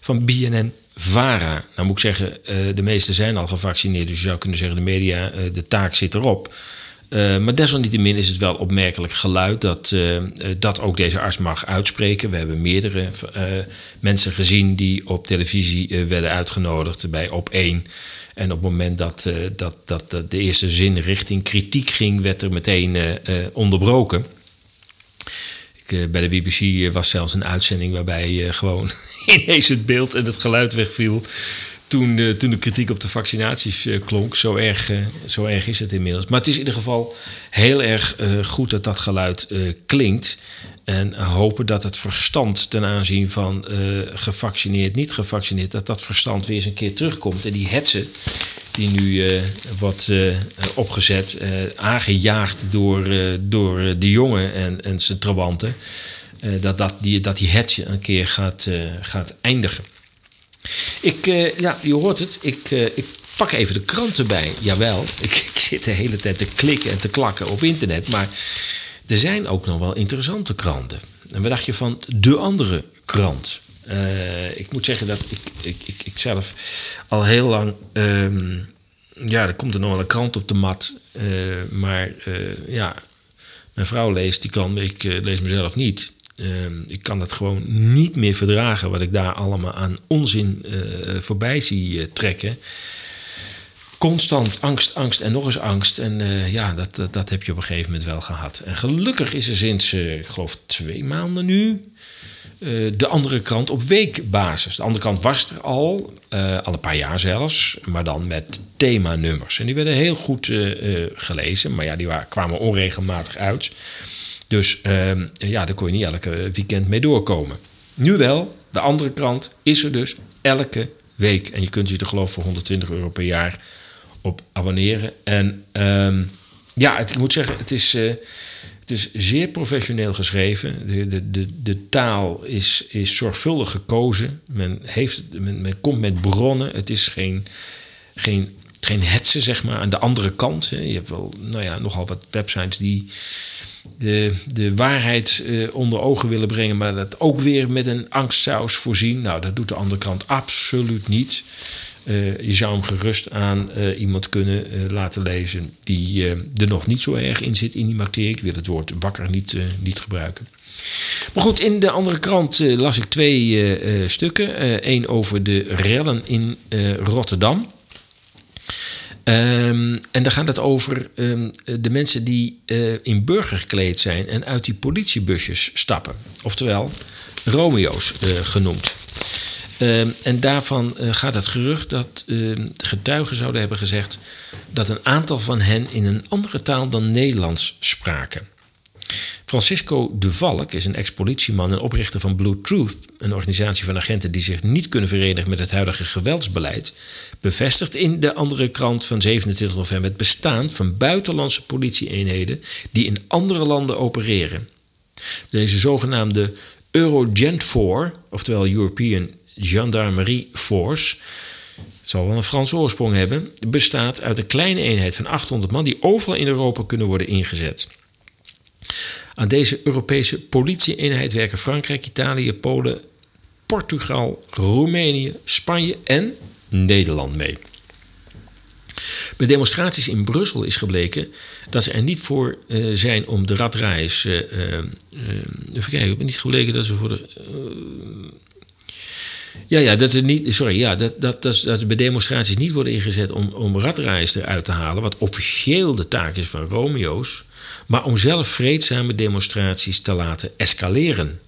van BNN VARA. Nou moet ik zeggen, de meesten zijn al gevaccineerd. Dus je zou kunnen zeggen, de media, de taak zit erop. Uh, maar desalniettemin is het wel opmerkelijk geluid dat, uh, dat ook deze arts mag uitspreken. We hebben meerdere mensen gezien die op televisie werden uitgenodigd bij Op 1. En op het moment dat, dat, dat, dat, de eerste zin richting kritiek ging, werd er meteen onderbroken. Bij de BBC was zelfs een uitzending waarbij gewoon <laughs> ineens het beeld en het geluid wegviel toen de, toen de kritiek op de vaccinaties uh, klonk. Zo erg, uh, zo erg is het inmiddels. Maar het is in ieder geval heel erg goed dat dat geluid klinkt. En hopen dat het verstand ten aanzien van gevaccineerd, niet gevaccineerd, dat dat verstand weer eens een keer terugkomt. En die hetsen die nu wordt opgezet, aangejaagd door, door de jongen en, en zijn trabanten, dat, dat, die, dat die hetje een keer gaat, gaat eindigen. Ik, uh, ja, je hoort het. Ik, uh, ik pak even de krant erbij. Jawel, <laughs> ik, ik zit de hele tijd te klikken en te klakken op internet. Maar er zijn ook nog wel interessante kranten. En wat dacht je van de andere krant? Uh, ik moet zeggen dat ik, ik, ik, ik zelf al heel lang. Um, ja, er komt er nog wel een krant op de mat. maar ja, mijn vrouw leest die kan, ik lees mezelf niet. Ehm, ik kan dat gewoon niet meer verdragen wat ik daar allemaal aan onzin uh, voorbij zie uh, trekken. Constant angst, angst en nog eens angst. En uh, ja, dat, dat, heb je op een gegeven moment wel gehad. En gelukkig is er sinds, ik geloof, twee maanden nu. de andere krant op weekbasis. De andere kant was er al, al een paar jaar zelfs, maar dan met themanummers. En die werden heel goed gelezen, maar ja, die waren, kwamen onregelmatig uit. Dus uh, ja, daar kon je niet elke weekend mee doorkomen. Nu wel, de andere krant is er dus elke week. En je kunt je er geloof voor 120 euro per jaar op abonneren. En um, ja, ik moet zeggen, het is, uh, het is zeer professioneel geschreven. De, de, de, de taal is, is zorgvuldig gekozen. Men, heeft, men, men komt met bronnen. Het is geen, geen geen hetsen, zeg maar, aan de andere kant. Je hebt wel, nou ja, nogal wat websites die de, de waarheid uh, onder ogen willen brengen, maar dat ook weer met een angstsaus voorzien. Nou, dat doet de andere kant absoluut niet. Uh, je zou hem gerust aan uh, iemand kunnen laten lezen die er nog niet zo erg in zit in die materie. Ik wil het woord wakker niet, niet gebruiken. Maar goed, in de andere krant las ik twee stukken. Eén over de rellen in Rotterdam. Um, en dan gaat het over um, de mensen die uh, in burger gekleed zijn en uit die politiebusjes stappen. Oftewel, Romeo's uh, genoemd. Um, en daarvan uh, gaat het gerucht dat getuigen zouden hebben gezegd dat een aantal van hen in een andere taal dan Nederlands spraken. Francisco de Valk is een ex-politieman en oprichter van Blue Truth, een organisatie van agenten die zich niet kunnen verenigen met het huidige geweldsbeleid, bevestigt in de andere krant van 27 november het bestaan van buitenlandse politieeenheden die in andere landen opereren. Deze zogenaamde Eurogent 4, oftewel European Gendarmerie Force, het zal wel een Franse oorsprong hebben, bestaat uit een kleine eenheid van 800 man die overal in Europa kunnen worden ingezet. Aan deze Europese politie-eenheid werken Frankrijk, Italië, Polen, Portugal, Roemenië, Spanje en Nederland mee. Bij demonstraties in Brussel is gebleken dat ze er niet voor uh, zijn om de radreis. Uh, uh, even kijken, ik ben niet gebleken dat ze voor de. ja, ja, dat, is niet, sorry, ja, dat, dat, dat, dat bij demonstraties niet worden ingezet om, om eruit te halen, wat officieel de taak is van Romeo's maar om zelf vreedzame demonstraties te laten escaleren.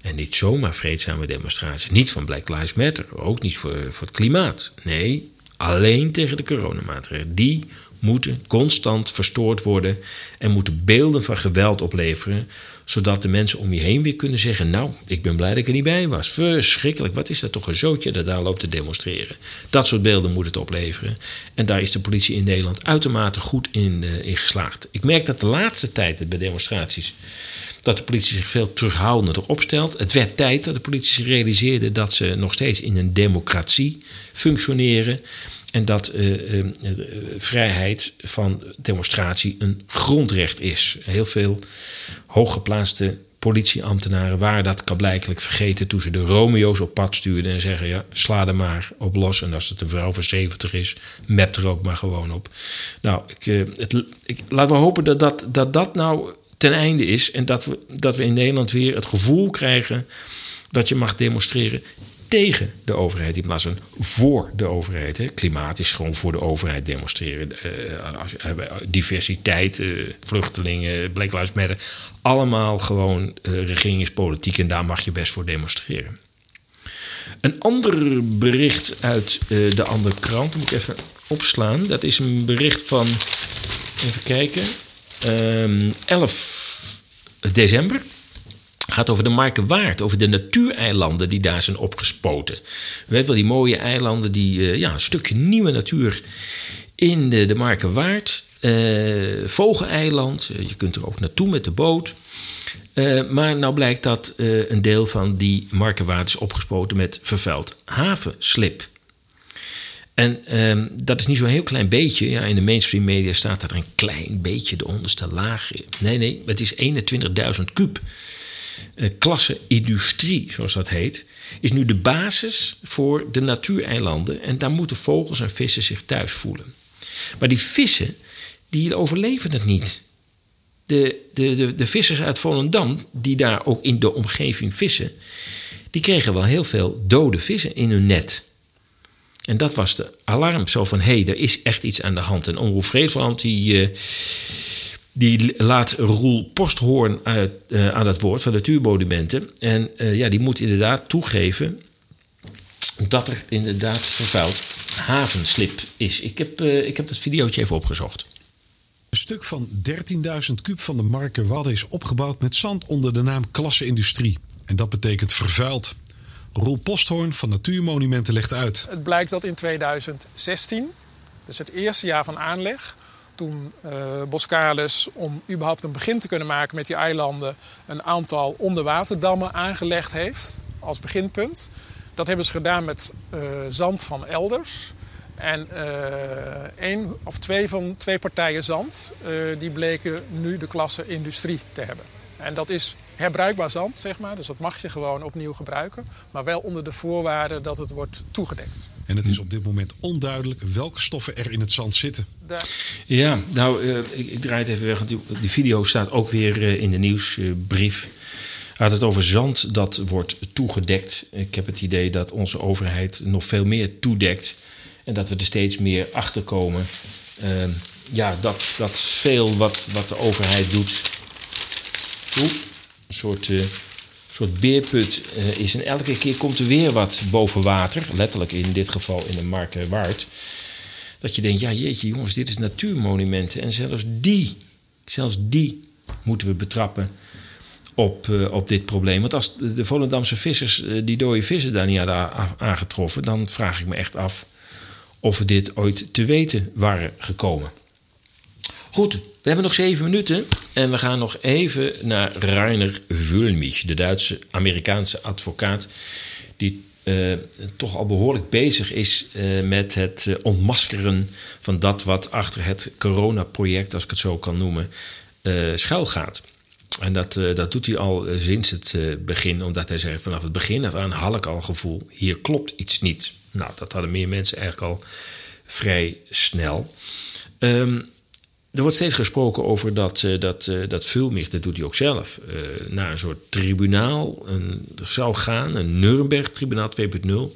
En niet zomaar vreedzame demonstraties. Niet van Black Lives Matter. Ook niet voor, voor het klimaat. Nee, alleen tegen de coronamaatregelen. Die moeten constant verstoord worden en moeten beelden van geweld opleveren, zodat de mensen om je heen weer kunnen zeggen: Nou, ik ben blij dat ik er niet bij was. Verschrikkelijk, wat is dat toch een zootje dat daar loopt te demonstreren? Dat soort beelden moet het opleveren. En daar is de politie in Nederland uitermate goed in, uh, in geslaagd. Ik merk dat de laatste tijd bij demonstraties dat de politie zich veel terughoudender opstelt. Het werd tijd dat de politie zich realiseerde dat ze nog steeds in een democratie functioneren. En dat uh, uh, vrijheid van demonstratie een grondrecht is. Heel veel hooggeplaatste politieambtenaren waren dat kablijkelijk vergeten toen ze de Romeo's op pad stuurden en zeggen: ja, sla er maar op los. En als het een vrouw van 70 is, map er ook maar gewoon op. Nou, ik, het, ik, laten we hopen dat dat, dat dat nou ten einde is en dat we, dat we in Nederland weer het gevoel krijgen dat je mag demonstreren tegen de overheid in plaats van voor de overheid. Hè. Klimaat is gewoon voor de overheid demonstreren. Uh, uh, diversiteit, uh, vluchtelingen, Black Lives Matter. Allemaal gewoon regeringspolitiek en daar mag je best voor demonstreren. Een ander bericht uit de andere krant, moet ik even opslaan. Dat is een bericht van, even kijken, 11 december gaat over de Markenwaard, over de natuureilanden die daar zijn opgespoten. We weten wel, die mooie eilanden, die, uh, ja, een stukje nieuwe natuur in de, de Markenwaard. Uh, Vogeleiland, uh, je kunt er ook naartoe met de boot. maar nou blijkt dat een deel van die Markenwaard is opgespoten met vervuild havenslip. En ehm, dat is niet zo'n heel klein beetje. Ja, in de mainstream media staat dat er een klein beetje de onderste laag. Nee, nee, het is 21.000 kub uh, klasse industrie, zoals dat heet, is nu de basis voor de natuureilanden. En daar moeten vogels en vissen zich thuis voelen. Maar die vissen, die overleven het niet. De, de, de, de vissers uit Volendam, die daar ook in de omgeving vissen, die kregen wel heel veel dode vissen in hun net. En dat was de alarm. Zo van, hé, hey, er is echt iets aan de hand. En Omroep Vredeland, die, uh, die laat Roel Posthoorn uit, uh, aan het woord van Natuurmonumenten. En uh, ja, die moet inderdaad toegeven dat er inderdaad vervuild havenslip is. Ik heb, uh, ik heb dat videootje even opgezocht. Een stuk van 13.000 kub van de Marken Wadden is opgebouwd met zand onder de naam Klasse Industrie. En dat betekent vervuild. Roel Posthoorn van Natuurmonumenten legt uit. Het blijkt dat in 2016, dus het eerste jaar van aanleg, toen uh, om überhaupt een begin te kunnen maken met die eilanden, een aantal onderwaterdammen aangelegd heeft als beginpunt. Dat hebben ze gedaan met uh, zand van elders. En uh, één of twee van twee partijen zand, die bleken nu de klasse industrie te hebben. En dat is herbruikbaar zand, zeg maar. Dus dat mag je gewoon opnieuw gebruiken. Maar wel onder de voorwaarde dat het wordt toegedekt. En het is op dit moment onduidelijk welke stoffen er in het zand zitten. Ja, nou, uh, ik, ik, draai het even weg. Die, die video staat ook weer uh, in de nieuwsbrief. Gaat het over zand dat wordt toegedekt. Ik heb het idee dat onze overheid nog veel meer toedekt. En dat we er steeds meer achter komen. Uh, ja, dat, dat veel wat, wat de overheid doet. Oeh, een soort, uh, soort beerput uh, is. En elke keer komt er weer wat boven water. Letterlijk in dit geval in een markenwaard. Dat je denkt, ja jeetje jongens, dit is natuurmonumenten. En zelfs die, zelfs die moeten we betrappen op, uh, op dit probleem. Want als de Volendamse vissers die dode vissen daar niet hadden aangetroffen... dan vraag ik me echt af of we dit ooit te weten waren gekomen. Goed, we hebben nog zeven minuten en we gaan nog even naar Rainer Wulmich, de Duitse-Amerikaanse advocaat, die uh, toch al behoorlijk bezig is uh, met het uh, ontmaskeren van dat wat achter het coronaproject, als ik het zo kan noemen, schuil gaat. En dat, dat doet hij al sinds het begin, omdat hij zegt vanaf het begin af aan had ik al gevoel, hier klopt iets niet. Nou, dat hadden meer mensen eigenlijk al vrij snel. Um, er wordt steeds gesproken over dat, uh, dat, uh, dat Vulmich, dat doet hij ook zelf, uh, naar een soort tribunaal een, zou gaan, een Nuremberg-tribunaal 2.0. Nou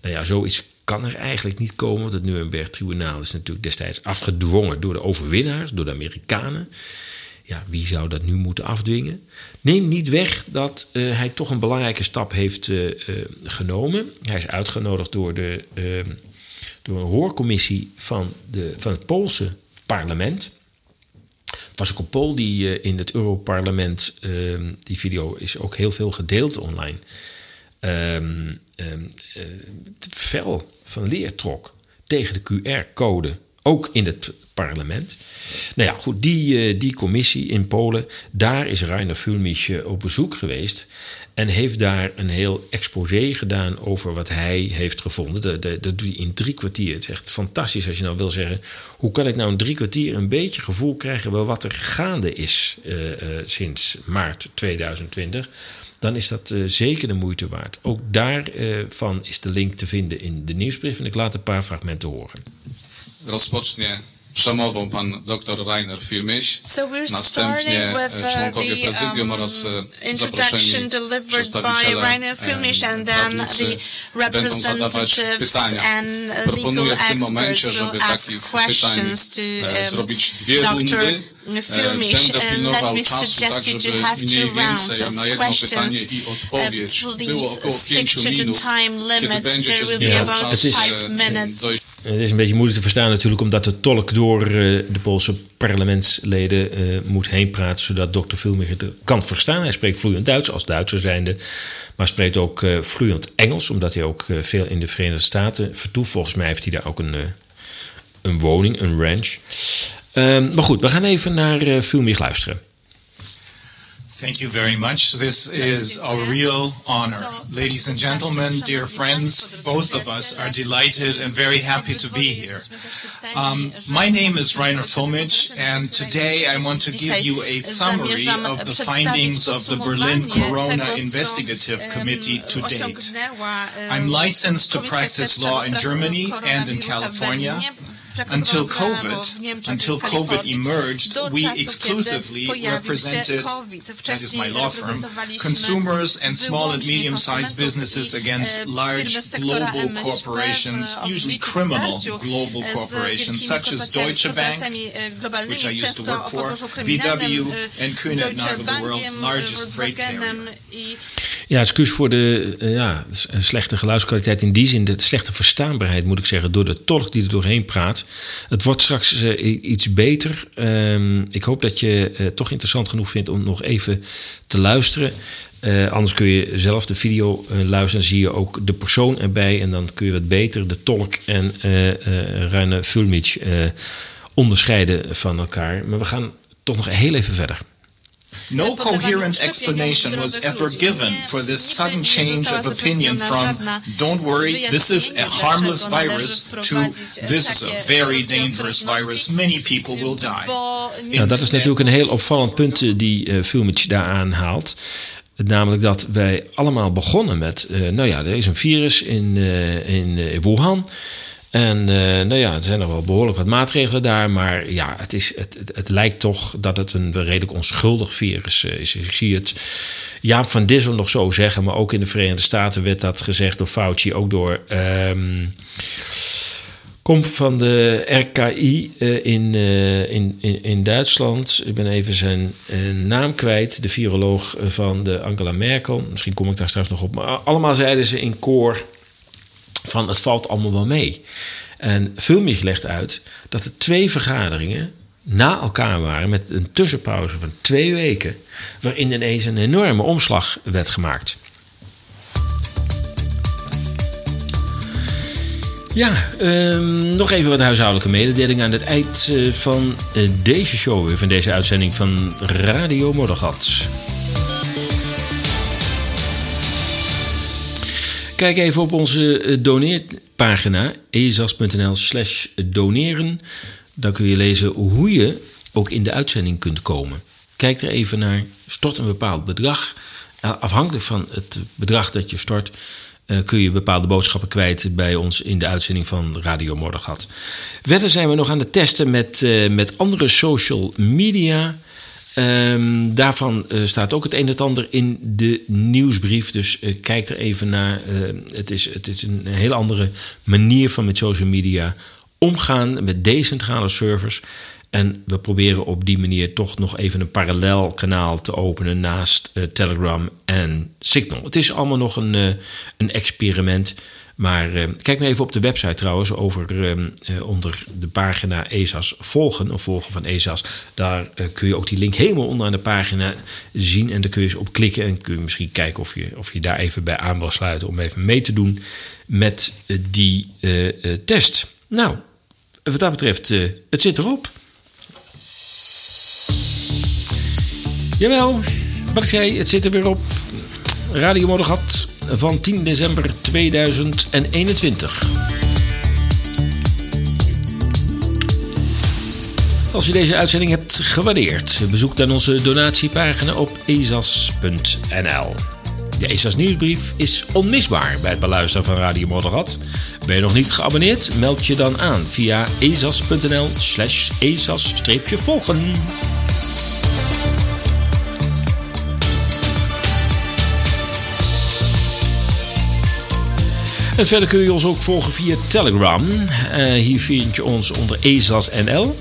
ja, zoiets kan er eigenlijk niet komen, want het Nuremberg-tribunaal is natuurlijk destijds afgedwongen door de overwinnaars, door de Amerikanen. Ja, wie zou dat nu moeten afdwingen? Neem niet weg dat eh, hij toch een belangrijke stap heeft genomen. Hij is uitgenodigd door, de, door een hoorcommissie van, de, van het Poolse parlement. Een Pool die in het Europarlement, ehm, die video is ook heel veel gedeeld online, um, um, van leer trok tegen de QR-code, ook in het parlement. Nou ja, goed, die, uh, die commissie in Polen, daar is Rainer Fulmich op bezoek geweest en heeft daar een heel exposé gedaan over wat hij heeft gevonden. Dat, doet hij in drie kwartier. Het is echt fantastisch als je nou wil zeggen, hoe kan ik nou in drie kwartier een beetje gevoel krijgen wel wat er gaande is uh, sinds maart 2020 dan is dat zeker de moeite waard. Ook daarvan is de link te vinden in de nieuwsbrief en ik laat een paar fragmenten horen. Rozpocznie przemową pan dr Rainer Filmyś, so następnie with, członkowie prezydium um, oraz zaproszeni przedstawiciele the będą zadawać pytania. Proponuję w tym momencie, żeby takich pytań to, zrobić dwie rundy. Filmish, Będę pilnował czasu, tak żeby mniej więcej na jedno pytanie i odpowiedź było około pięciu minut. Kiedy będzie się zbliżał czas dojść Het is een beetje moeilijk te verstaan natuurlijk, omdat de tolk door uh, de Poolse parlementsleden uh, moet heen praten, zodat dokter Vilmich het kan verstaan. Hij spreekt vloeiend Duits als Duitser zijnde, maar spreekt ook uh, vloeiend Engels, omdat hij ook veel in de Verenigde Staten vertoeft. Volgens mij heeft hij daar ook een, een woning, een ranch. Um, maar goed, we gaan even naar uh, Filmich luisteren. Thank you very much. This is a real honor. Ladies and gentlemen, dear friends, both of us are delighted and very happy to be here. Um, my name is Rainer Filmich, and today I want to give you a summary of the findings of the Berlin Corona Investigative Committee to date. I'm licensed to practice law in Germany and in California. Until COVID, until COVID emerged, we exclusively represented, that is my law firm, consumers and small and medium-sized businesses against large global corporations, usually criminal global corporations, such as Deutsche Bank, which I used to work for, VW, and Kuehne Nagel, the world's largest freight carrier. Ja, excuus voor de uh, ja, slechte geluidskwaliteit. In die zin de slechte verstaanbaarheid, moet ik zeggen, door de tolk die er doorheen praat. Het wordt straks uh, iets beter. Um, ik hoop dat je het uh, toch interessant genoeg vindt om nog even te luisteren. anders kun je zelf de video luisteren. zie je ook de persoon erbij. En dan kun je wat beter de tolk en Ruine Fulmich onderscheiden van elkaar. Maar we gaan toch nog heel even verder. No coherent explanation was ever given for this sudden change of opinion from, don't worry, this is a harmless virus, to, this is a very dangerous virus, many people will die. Ja, dat is natuurlijk een heel opvallend punt die uh, daar aanhaalt. Namelijk dat wij allemaal begonnen met, uh, nou ja, er is een virus in, uh, in Wuhan. En uh, nou ja, er zijn nog wel behoorlijk wat maatregelen daar. Maar ja, het, is, het, het, lijkt toch dat het een redelijk onschuldig virus uh, is. Ik zie het Jaap van Dissel nog zo zeggen. Maar ook in de Verenigde Staten werd dat gezegd door Fauci. Ook door... Um, Komt van de RKI uh, in, in, in, in Duitsland. Ik ben even zijn naam kwijt. De viroloog van de Angela Merkel. Misschien kom ik daar straks nog op. Maar allemaal zeiden ze in koor van het valt allemaal wel mee. En Vulmich legt uit dat er twee vergaderingen na elkaar waren met een tussenpauze van twee weken, waarin ineens een enorme omslag werd gemaakt. Ja, um, nog even wat huishoudelijke mededelingen aan het eind uh, van uh, deze show, van deze uitzending van Radio Moddergat. Kijk even op onze doneerpagina ezas.nl slash doneren. Dan kun je lezen hoe je ook in de uitzending kunt komen. Kijk er even naar, stort een bepaald bedrag. Afhankelijk van het bedrag dat je stort, kun je bepaalde boodschappen kwijt bij ons in de uitzending van Radio Mordegat. Verder zijn we nog aan het testen met, met andere social media. Um, daarvan uh, staat ook het een en ander in de nieuwsbrief. Dus uh, kijk er even naar. Uh, het, is, het is een hele andere manier van met social media omgaan met decentrale servers. En we proberen op die manier toch nog even een parallel kanaal te openen naast Telegram en Signal. Het is allemaal nog een, een experiment. Maar uh, kijk nou even op de website trouwens over onder de pagina ESA's volgen of volgen van ESA's. Daar kun je ook die link helemaal onderaan de pagina zien en daar kun je eens op klikken en kun je misschien kijken of je, of je daar even bij aan wil sluiten om even mee te doen met die test. Nou, wat dat betreft, het zit erop. Jawel, wat ik zei, het zit er weer op. Radio Moddergat van 10 december 2021. Als je deze uitzending hebt gewaardeerd, bezoek dan onze donatiepagina op ezas.nl. De ESA's nieuwsbrief is onmisbaar bij het beluisteren van Radio Moddergat. Ben je nog niet geabonneerd? Meld je dan aan via ezas.nl slash ezas-volgen. En verder kun je ons ook volgen via Telegram. Uh, hier vind je ons onder ESASNL.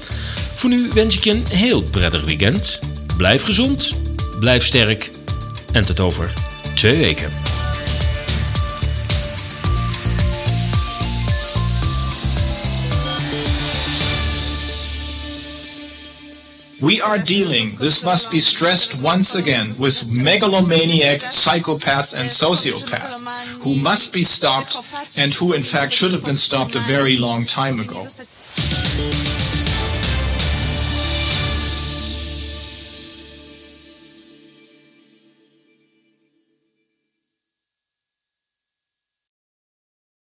Voor nu wens ik je een heel prettig weekend. Blijf gezond, blijf sterk en tot over twee weken. We are dealing, this must be stressed once again, with megalomaniac psychopaths and sociopaths who must be stopped and who in fact should have been stopped a very long time ago.